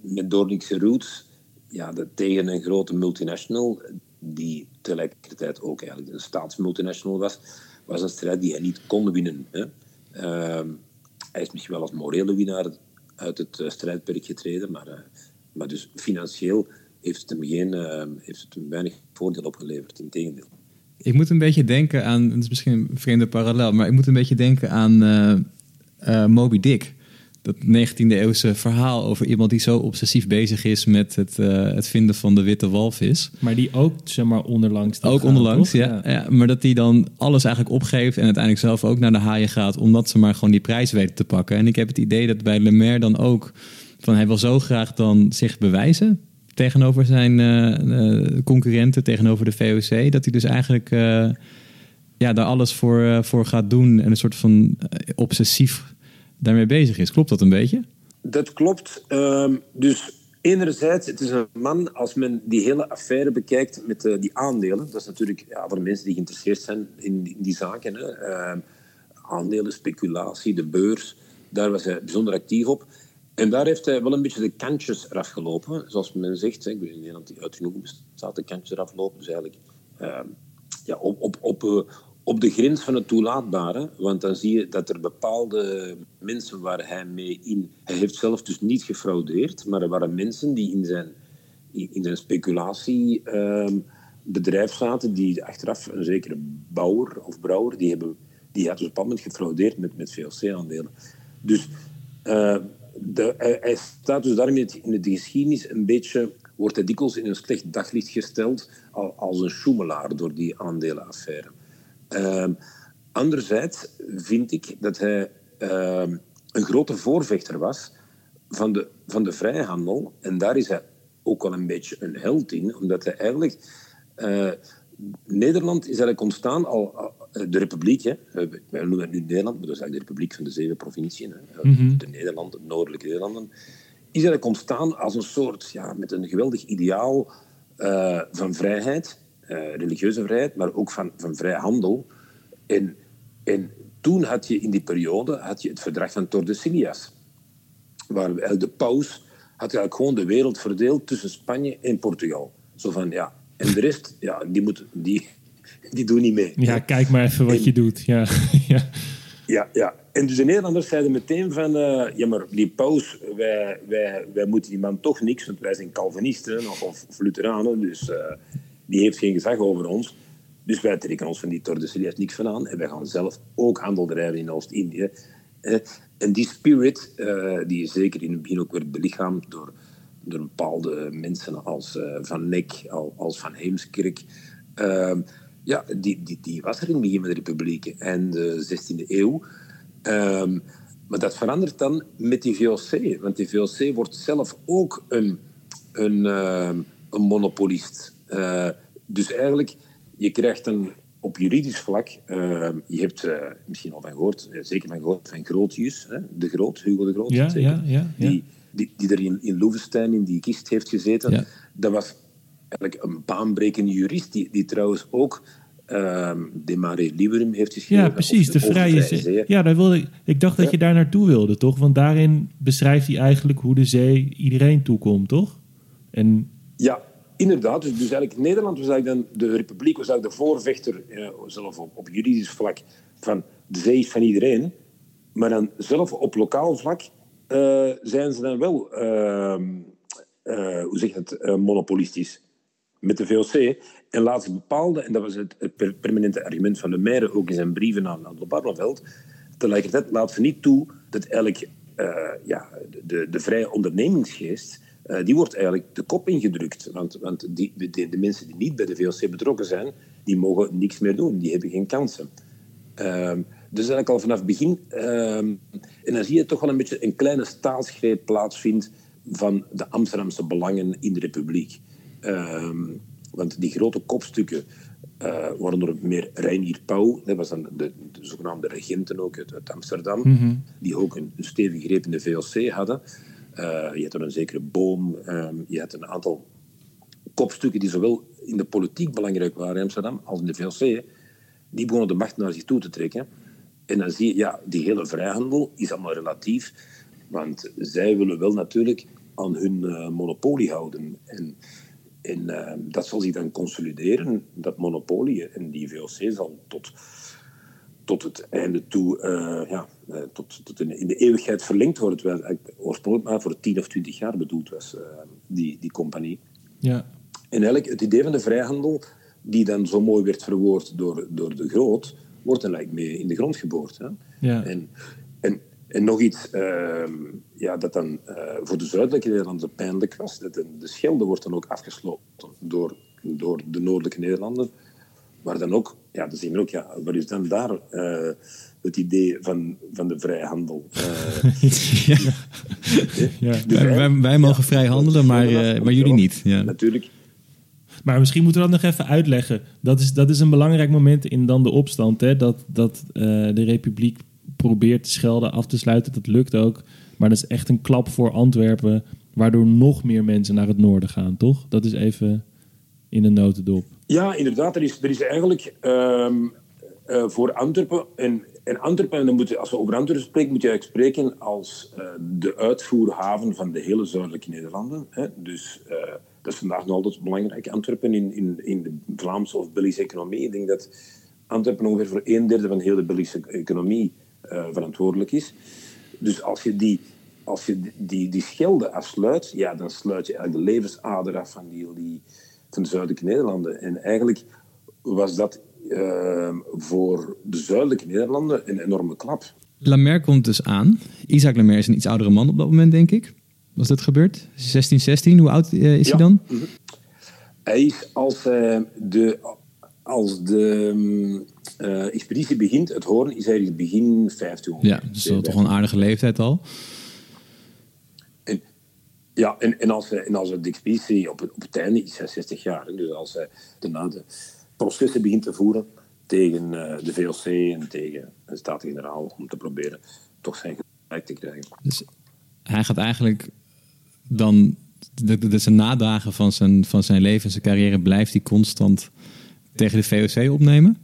met Doornikse roots, ja, tegen een grote multinational, die tegelijkertijd ook eigenlijk een staatsmultinational was, was een strijd die hij niet kon winnen. Hè. Uh, hij is misschien wel als morele winnaar uit het uh, strijdperk getreden, maar, maar dus financieel heeft het hem, geen, uh, heeft het hem weinig voordeel opgeleverd, in tegendeel. Ik moet een beetje denken aan, het is misschien een vreemde parallel, maar ik moet een beetje denken aan Moby Dick dat 19e-eeuwse verhaal over iemand die zo obsessief bezig is met het, uh, het vinden van de witte walvis. Maar die ook, zeg maar, onderlangs. Ook onderlangs, ja, ja. ja, Maar dat die dan alles eigenlijk opgeeft en uiteindelijk zelf ook naar de haaien gaat, omdat ze maar gewoon die prijs weten te pakken. En ik heb het idee dat bij Lemaire dan ook, van hij wil zo graag dan zich bewijzen tegenover zijn uh, concurrenten, tegenover de VOC, dat hij dus eigenlijk ja, daar alles voor, voor gaat doen en een soort van obsessief daarmee bezig is. Klopt dat een beetje? Dat klopt. Um, dus enerzijds, het is een man, als men die hele affaire bekijkt met die aandelen, dat is natuurlijk ja, voor mensen die geïnteresseerd zijn in die, zaken, uh, aandelen, speculatie, de beurs, daar was hij bijzonder actief op. En daar heeft hij wel een beetje de kantjes eraf gelopen, zoals men zegt. Hè, ik weet in Nederland die uitgenomen bestaat, de kantjes eraf lopen. Dus eigenlijk uh, ja, op, op, op, eh, op de grens van het toelaatbare. Want dan zie je dat er bepaalde mensen waar hij mee in... Hij heeft zelf dus niet gefraudeerd, maar er waren mensen die in zijn, in zijn speculatiebedrijf uh, zaten, die achteraf, een zekere bouwer of brouwer, die, hebben, die had dus op een moment gefraudeerd met, met VLC-aandelen. Dus uh, de, hij, staat dus daarmee in de geschiedenis een beetje wordt hij dikwijls in een slecht daglicht gesteld als een schoemelaar door die aandelenaffaire. Uh, anderzijds vind ik dat hij uh, een grote voorvechter was van de, van de vrijhandel. En daar is hij ook wel een beetje een held in, omdat hij eigenlijk... Uh, Nederland is eigenlijk ontstaan al... De republiek, hè. wij noemen het nu Nederland, maar dat is eigenlijk de republiek van de zeven provinciën. Hè. Mm -hmm. De Nederlanden, de noordelijke Nederlanden. Is eigenlijk ontstaan als een soort, ja, met een geweldig ideaal uh, van vrijheid uh, religieuze vrijheid, maar ook van, van vrij handel. En, en toen had je in die periode had je het verdrag van Tordesillas, waar de paus had eigenlijk gewoon de wereld verdeeld tussen Spanje en Portugal. Zo van, ja, en de rest, ja, die, moet, die, die doen niet mee. Ja, kijk maar even wat je doet. Ja. ja. Ja, ja. En dus de Nederlanders zeiden meteen van... Uh, ja, maar die paus, wij, wij, wij moeten die man toch niks... want wij zijn Calvinisten of, of, of Lutheranen. Dus uh, die heeft geen gezag over ons. Dus wij trekken ons van die Tordesillas niks van aan. En wij gaan zelf ook handel drijven in Oost-Indië. Eh, en die spirit, die zeker in het begin ook werd belichaamd door, door bepaalde mensen als Van Nek, als Van Heemskerk. Ehm, ja, die, die, die was er in het begin met de republiek en de 16e eeuw. Um, maar dat verandert dan met die VOC. Want die VOC wordt zelf ook een, een, uh, een monopolist. Uh, dus eigenlijk, je krijgt dan op juridisch vlak, uh, je hebt uh, misschien al van gehoord, zeker van gehoord van Grootjus, hè, de Groot, Hugo de Groot, ja, zeker, ja, ja, die, die, die er in, in Loevestein in die kist heeft gezeten. Dat was eigenlijk een baanbrekende jurist, die, die trouwens ook uh, De Mare Liberum heeft geschreven. Ja, precies, de, de vrije zee. Ja, daar wilde, ik, ik dacht dat je daar naartoe wilde, toch? Want daarin beschrijft hij eigenlijk hoe de zee iedereen toekomt, toch? En... Ja, Inderdaad, dus, dus eigenlijk Nederland was eigenlijk dan, de republiek was eigenlijk de voorvechter, eh, zelf op, op juridisch vlak, van de zee is van iedereen. Maar dan zelf op lokaal vlak uh, zijn ze dan wel, uh, uh, hoe zeg je het, monopolistisch met de VOC. En laat ze bepaalde, en dat was het, het permanente argument van de Meire, ook in zijn brieven aan, aan Barneveld, tegelijkertijd laat ze niet toe dat eigenlijk ja, de, de vrije ondernemingsgeest, die wordt eigenlijk de kop ingedrukt. Want, want die, de, de, mensen die niet bij de VOC betrokken zijn, die mogen niks meer doen. Die hebben geen kansen. Ehm, dus eigenlijk al vanaf het begin. Ehm, en dan zie je toch wel een beetje een kleine staatsgreep plaatsvindt van de Amsterdamse belangen in de republiek. Ehm, want die grote kopstukken, uh, waaronder meer Reinier Pauw, dat was dan de, de zogenaamde regenten ook uit, Amsterdam, mhm. die ook een, stevige greep in de VOC hadden. Uh, je had er een zekere boom, je had een aantal kopstukken die zowel in de politiek belangrijk waren in Amsterdam als in de VOC, die begonnen de macht naar zich toe te trekken. En dan zie je, ja, die hele vrijhandel is allemaal relatief. Want zij willen wel natuurlijk aan hun uh, monopolie houden. En, en uh, dat zal zich dan consolideren, dat monopolie. En die VOC zal tot, tot het einde toe, uh, ja, tot, tot in, in, de eeuwigheid verlengd worden. Terwijl het oorspronkelijk maar voor 10 of 20 jaar bedoeld was, die, die compagnie. Ja. En eigenlijk het idee van de vrijhandel, die dan zo mooi werd verwoord door, door de Groot wordt dan lijkt mee in de grond geboord. Hè? Ja. En, en, nog iets uh, ja, dat dan uh, voor de zuidelijke Nederlanden pijnlijk was. Dat de, de Schelde wordt dan ook afgesloten door, door de noordelijke Nederlanden. Maar dan ook, ja, dan zien we ook, ja, wat is dan daar uh, het idee van, van de vrijhandel? ja. ja. Wij, wij, mogen vrij handelen, maar, maar jullie niet. Ja. Natuurlijk. Maar misschien moeten we dat nog even uitleggen. Dat is, dat is een belangrijk moment in dan de opstand. Hè? Dat, dat uh, de Republiek probeert de Schelde af te sluiten. Dat lukt ook. Maar dat is echt een klap voor Antwerpen. Waardoor nog meer mensen naar het noorden gaan, toch? Dat is even in een notendop. Ja, inderdaad. Er is, er is eigenlijk um, uh, voor Antwerpen. En, en Antwerpen, dan moet als we over Antwerpen spreken, moet je eigenlijk spreken als uh, de uitvoerhaven van de hele zuidelijke Nederlanden. Hè? Dus dat is vandaag nog altijd belangrijk. Antwerpen in, in, in de Vlaamse of Belgische economie. Ik denk dat Antwerpen ongeveer voor een derde van de hele Belgische economie uh, verantwoordelijk is. Dus als je die, als je die, die schelden afsluit, ja, dan sluit je eigenlijk de levensader af van, die, die, van de zuidelijke Nederlanden. En eigenlijk was dat uh, voor de zuidelijke Nederlanden een enorme klap. Lamer komt dus aan. Isaac Lamer is een iets oudere man op dat moment, denk ik was dat gebeurd? 16, 16, hoe oud uh, is ja. hij dan? Mhm. Hij is als uh, de, als de uh, expeditie begint, het hoorn, is hij begin 15. Ja, dus dat is toch een aardige leeftijd al. En, ja, en, en, als, en als de expeditie op het, op het einde is hij 60 jaar. Dus als hij daarna de processen begint te voeren tegen de VOC en tegen de Staten-Generaal om te proberen toch zijn gelijk te krijgen. Dus hij gaat eigenlijk dan de, de, zijn nadagen van zijn, van zijn leven en zijn carrière blijft hij constant tegen de VOC opnemen?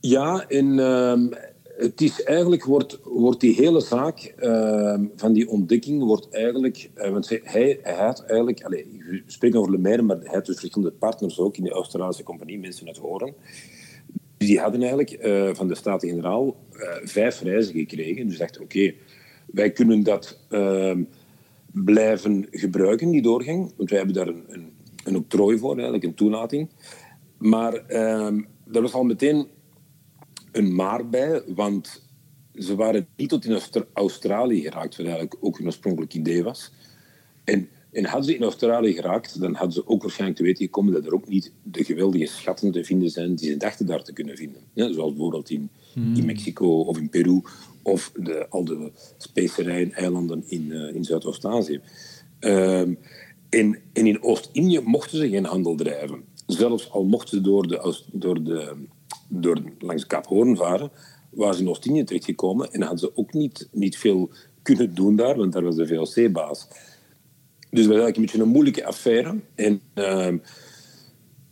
Ja, en uh, het is eigenlijk wordt, wordt die hele zaak uh, van die ontdekking wordt eigenlijk, uh, want hij, hij had eigenlijk, allez, we spreken over Lemaire, maar hij had dus verschillende partners ook in de Australische compagnie, mensen uit Horen. Die hadden eigenlijk eh, van de Staten-Generaal eh, vijf reizen gekregen. Dus dachten, oké, wij kunnen dat ehm, blijven gebruiken, die doorgang. Want wij hebben daar een, een, een octrooi voor, eigenlijk een toelating. Maar er was al meteen een maar bij, want ze waren niet tot in Australië geraakt, wat eigenlijk ook een oorspronkelijk idee was. En, en hadden ze in Australië geraakt, dan hadden ze ook waarschijnlijk te weten gekomen dat er ook niet de geweldige schatten te vinden zijn die ze dachten daar te kunnen vinden. Ja, zoals bijvoorbeeld in, in hmm. Mexico of in Peru of de, al de specerijen, eilanden in, uh, in Zuidoost-Azië. Um, en, en, in Oost-Indië mochten ze geen handel drijven. Zelfs al mochten ze door de, door de, door, langs Kaap Hoorn varen, waren ze in Oost-Indië terechtgekomen en hadden ze ook niet, niet veel kunnen doen daar, want daar was de VOC-baas. Dus dat was eigenlijk een beetje een moeilijke affaire. En uh,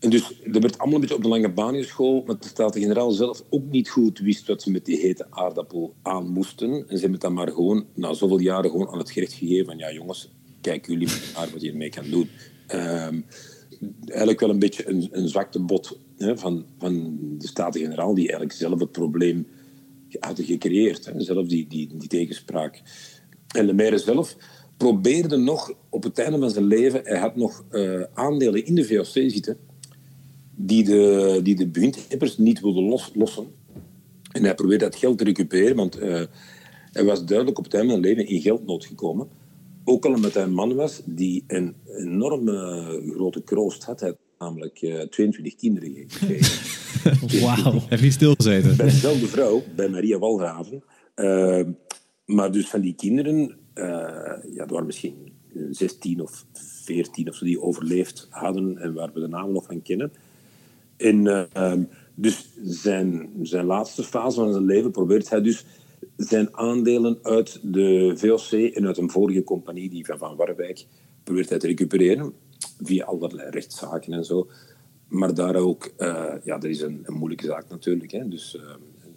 en dus dat werd allemaal een beetje op de lange baan geschoold, maar de Staten-Generaal zelf ook niet goed wist wat ze met die hete aardappel aan moesten. En ze hebben dan maar gewoon, na zoveel jaren, gewoon aan het gerecht gegeven van ja jongens, kijk jullie maar wat je ermee kan doen. Um, eigenlijk wel een beetje een, een zwakte bot hè, van, van de Staten-Generaal, die eigenlijk zelf het probleem hadden gecreëerd. Hè, zelf die, die, die tegenspraak. En de Meire zelf probeerde nog op het einde van zijn leven, hij had nog uh, aandelen in de VOC zitten die de, die de niet wilden los, lossen. En hij probeerde dat geld te recupereren, want Hij was duidelijk op het einde van zijn leven in geldnood gekomen. Ook al omdat hij een man was die een enorme grote kroost had. Hij had namelijk uh, eh, 22 kinderen gekregen. Wauw. Hij heeft niet stilgezeten. Bij dezelfde vrouw, bij Maria Walraven. Uh, maar dus van die kinderen, uh, ja, er waren misschien 16 of 14 of zo die overleefd hadden en waar we de namen nog van kennen. En ehm, dus zijn, zijn laatste fase van zijn leven probeert hij dus zijn aandelen uit de VOC en uit een vorige compagnie, die van Van Warwijk, probeert hij te recupereren via allerlei rechtszaken en zo. Maar daar ook, uh, ja, dat is een, een, moeilijke zaak natuurlijk. Hè. Dus uh,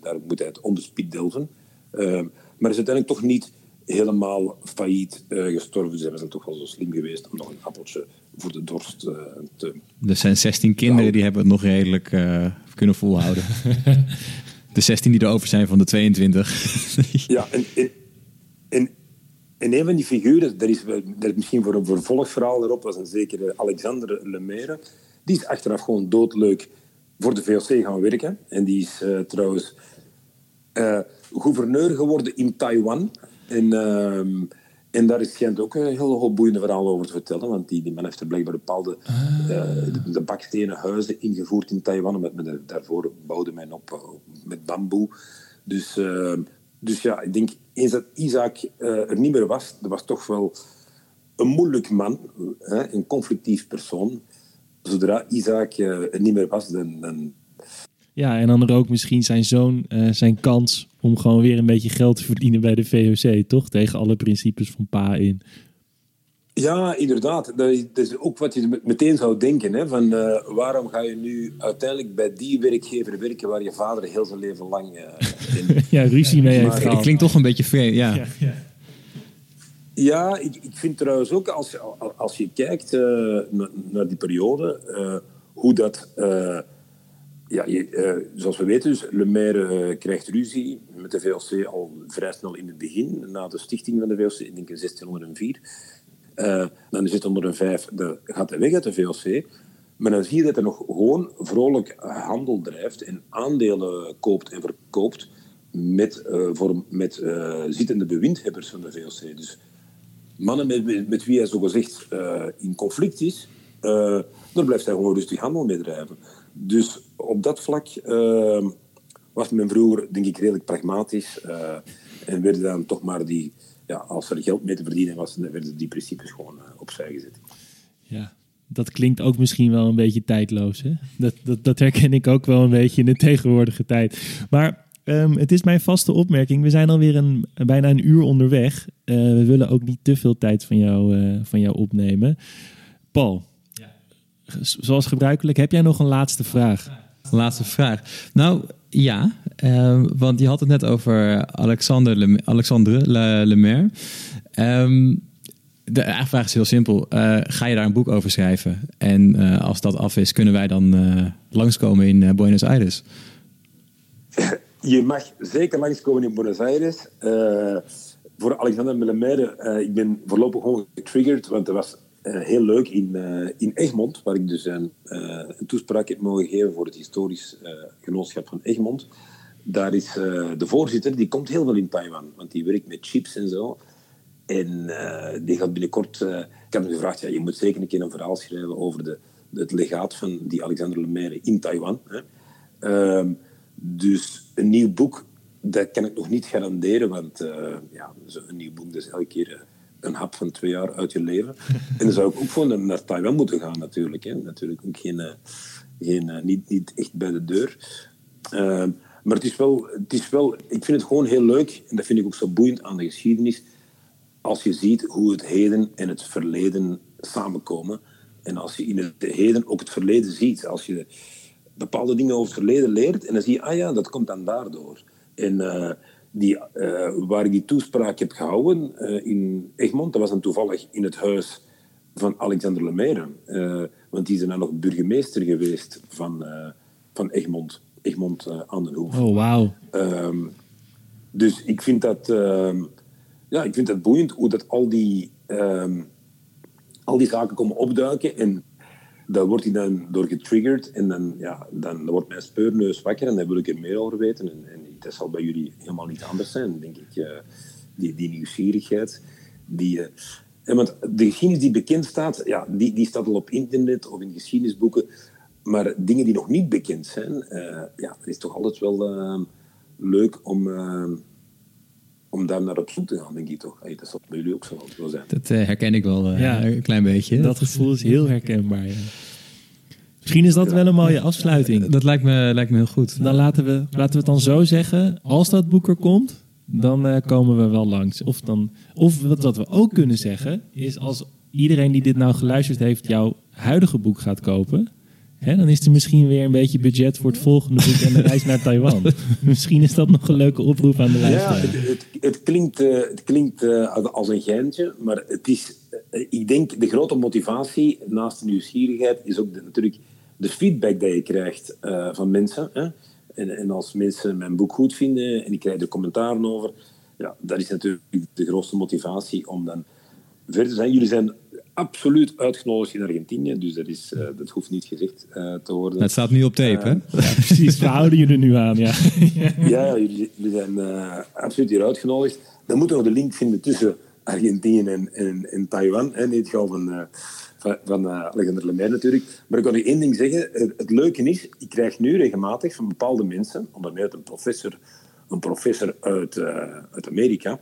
daar moet hij het onderspied delven. Uh, maar is uiteindelijk toch niet helemaal failliet uh, gestorven. Ze zijn toch wel zo slim geweest om nog een appeltje voor de dorst te... Er zijn 16 kinderen die hebben het nog redelijk kunnen volhouden. de 16 die er over zijn van de 22. ja, en, en, en, een van die figuren, dat is, misschien voor een vervolgverhaal erop, was een zekere Alexander Lemaire. Die is achteraf gewoon doodleuk voor de VOC gaan werken. En die is uh, trouwens uh, gouverneur geworden in Taiwan. En, uh, en daar is schijnt ook een heel boeiende verhaal over te vertellen. Want die, die man heeft er blijkbaar bepaalde ah. de, de, bakstenen huizen ingevoerd in Taiwan. Met, met, daarvoor bouwde men op met bamboe. Dus, dus ja, ik denk eens dat Isaac er niet meer was, dat was toch wel een moeilijk man, een conflictief persoon. Zodra Isaac er niet meer was, dan, dan ja, en dan er ook misschien zijn zoon uh, zijn kans om gewoon weer een beetje geld te verdienen bij de VOC, toch? Tegen alle principes van pa in. Ja, inderdaad. Dat is ook wat je meteen zou denken. Hè? Van, uh, waarom ga je nu uiteindelijk bij die werkgever werken waar je vader heel zijn leven lang uh, in... ja, ruzie mee heeft gehad. Klinkt toch een beetje vreemd, ja. ja, ja. ja ik, ik, vind trouwens ook, als je, als je kijkt uh, naar die periode, hoe dat ja, uh, zoals we weten, dus Le Maire uh, krijgt ruzie met de VLC al vrij snel in het begin, na de stichting van de ik denk in 1604. Uh, dan in 1605 de, gaat hij weg uit de VLC. Maar dan zie je dat hij nog gewoon vrolijk handel drijft en aandelen koopt en verkoopt met, voor, met zittende bewindhebbers van de VLC. Dus mannen met, met wie hij zogezegd in conflict is, daar blijft hij gewoon rustig handel mee drijven. Dus op dat vlak uh, was men vroeger, denk ik, redelijk pragmatisch. Uh, en werden dan toch maar die, ja, als er geld mee te verdienen was, dan werden die principes gewoon uh, opzij gezet. Ja, dat klinkt ook misschien wel een beetje tijdloos. Hè? Dat, dat, dat herken ik ook wel een beetje in de tegenwoordige tijd. Maar Um, het is mijn vaste opmerking. We zijn alweer een, bijna een uur onderweg. Uh, we willen ook niet te veel tijd van jou, uh, van jou opnemen. Paul, zoals gebruikelijk, heb jij nog een laatste vraag? Laatste vraag. Nou ja, uh, want je had het net over Alexander Le, Alexandre Le, Lemaire. Um, de vraag is heel simpel. Uh, ga je daar een boek over schrijven? En uh, als dat af is, kunnen wij dan uh, langskomen in Buenos Aires? Je mag zeker langskomen in Buenos Aires. voor Alexander Lemaire, ik ben voorlopig gewoon getriggerd, want er was heel leuk in, uh, in Egmond, waar ik dus een, uh, een, toespraak heb mogen geven voor het historisch genootschap van Egmond. Daar is de voorzitter, die komt heel veel in Taiwan, want die werkt met chips en zo. En die gaat binnenkort... ik heb hem gevraagd, ja, je moet zeker een keer een verhaal schrijven over de, het legaat van die Alexander Lemaire in Taiwan. Hè. Ehm, dus een nieuw boek, dat kan ik nog niet garanderen, want ja, een nieuw boek is elke keer een hap van twee jaar uit je leven. en dan zou ik ook gewoon naar Taiwan moeten gaan natuurlijk. Hè. Natuurlijk ook geen, eh, geen, eh, niet, niet echt bij de deur. Ehm, maar het is, wel, het is wel, ik vind het gewoon heel leuk, en dat vind ik ook zo boeiend aan de geschiedenis, als je ziet hoe het heden en het verleden samenkomen. En als je in het heden ook het verleden ziet. Als je bepaalde dingen over het verleden leert, en dan zie je, ah ja, dat komt dan daardoor. En uh, die, uh, waar ik die toespraak heb gehouden uh, in Egmond, dat was dan toevallig in het huis van Alexander Lemaire. Uh, want die is dan nog burgemeester geweest van, van Egmond. Egmond aan den Hoef. Oh, wauw. Um, dus ik vind dat... Ehm, ja, ik vind dat boeiend hoe dat al die, um, al die zaken komen opduiken. En daar wordt hij dan door getriggerd en dan, ja, dan wordt mijn speurneus wakker en dan wil ik er meer over weten. En, en dat zal bij jullie helemaal niet anders zijn, denk ik. Uh, die, die nieuwsgierigheid. Die, uh, want de geschiedenis die bekend staat, ja, die, die staat al op internet of in geschiedenisboeken. Maar dingen die nog niet bekend zijn, uh, ja, het is toch altijd wel leuk om om daar naar op zoek te gaan, denk ik toch. Hey, dat zal bij jullie ook zo zijn. Dat uh, herken ik wel uh, ja, een klein beetje. Dat gevoel is heel herkenbaar. Ja. Misschien is dat wel een mooie afsluiting. Dat lijkt me, lijkt me heel goed. Dan laten we, laten we het dan zo zeggen. Als dat boek er komt, dan uh, komen we wel langs. Of, dan, of wat, wat we ook kunnen zeggen, is als iedereen die dit nou geluisterd heeft, jouw huidige boek gaat kopen Hè, dan is er misschien weer een beetje budget voor het volgende boek en de reis naar Taiwan. misschien is dat nog een leuke oproep aan de luisteraar. Ja, het, het, klinkt, uh, het klinkt uh, als een geintje, maar het is, uh, ik denk de grote motivatie naast de nieuwsgierigheid is ook de, natuurlijk de feedback die je krijgt van mensen. Hè? En, en, als mensen mijn boek goed vinden en ik krijg er commentaren over, ja, dat is natuurlijk de grootste motivatie om dan verder te zijn. Jullie zijn absoluut uitgenodigd in Argentinië. Dus dat, is, uh, dat hoeft niet gezegd uh, te worden. Het staat nu op tape, hè? Ja, precies. We houden jullie nu aan, ja. ja, jullie, jullie zijn uh, absoluut hier uitgenodigd. Dan moeten we nog de link vinden tussen Argentinië en, en, en Taiwan. Hè, in het geval van, van, van Alexander Lemaire natuurlijk. Maar ik kan u één ding zeggen. Het, het, leuke is, ik krijg nu regelmatig van bepaalde mensen, onder meer een professor, een professor uit, uit Amerika,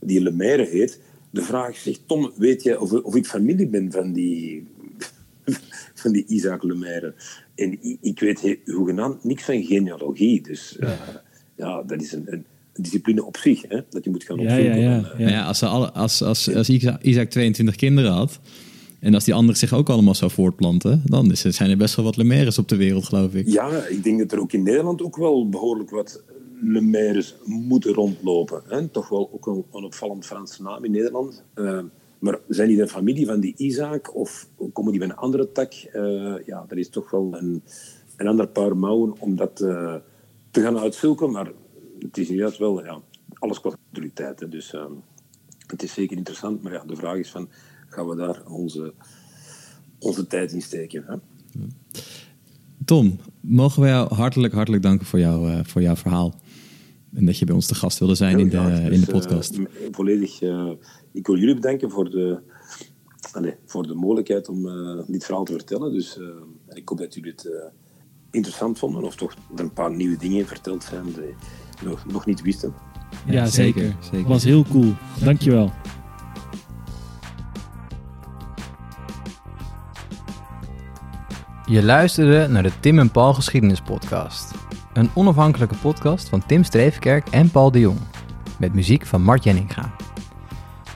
die Lemaire heet de vraag zegt, Tom, weet je of, of ik familie ben van die, van die Isaac Lemaire? En ik, ik weet hoegenaamd niks van genealogie. Dus uh, ja, dat is een, een discipline op zich, hè, dat je moet gaan opzoeken. Ja, ja, ja. ja als, alle, als, als, als Isaac 22 kinderen had... En als die anderen zich ook allemaal zou voortplanten, dan is, zijn er best wel wat Lemaires op de wereld, geloof ik. Ja, ik denk dat er ook in Nederland ook wel behoorlijk wat Lemaires moeten rondlopen. Hè? Toch wel ook een, opvallend Franse naam in Nederland. Uh, maar zijn die de familie van die Isaac of komen die van een andere tak? Uh, ja, dat is toch wel een, een ander paar mouwen om dat uh, te gaan uitzoeken. Maar het is inderdaad wel, ja, alles qua autoriteit. Dus ehm, het is zeker interessant. Maar ja, de vraag is van, gaan we daar onze, onze tijd in steken? Hè? Tom, mogen we jou hartelijk, hartelijk danken voor, jou, voor jouw verhaal. En dat je bij ons te gast wilde zijn in, de, in de dus, podcast. Uh, volledig. Uh, ik wil jullie bedanken voor de, allez, voor de mogelijkheid om uh, dit verhaal te vertellen. Dus ik hoop dat jullie het interessant vonden. Of toch er een paar nieuwe dingen verteld zijn die nog, nog niet wisten. Ja, ja zeker. zeker. zeker. was heel cool. Dankjewel. Je luisterde naar de Tim en Paul Geschiedenis Podcast een onafhankelijke podcast van Tim Streefkerk en Paul de Jong. Met muziek van Mart Jenninga.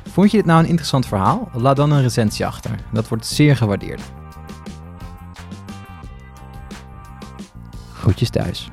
Vond je dit nou een interessant verhaal? Laat dan een recensie achter. Dat wordt zeer gewaardeerd. Groetjes thuis.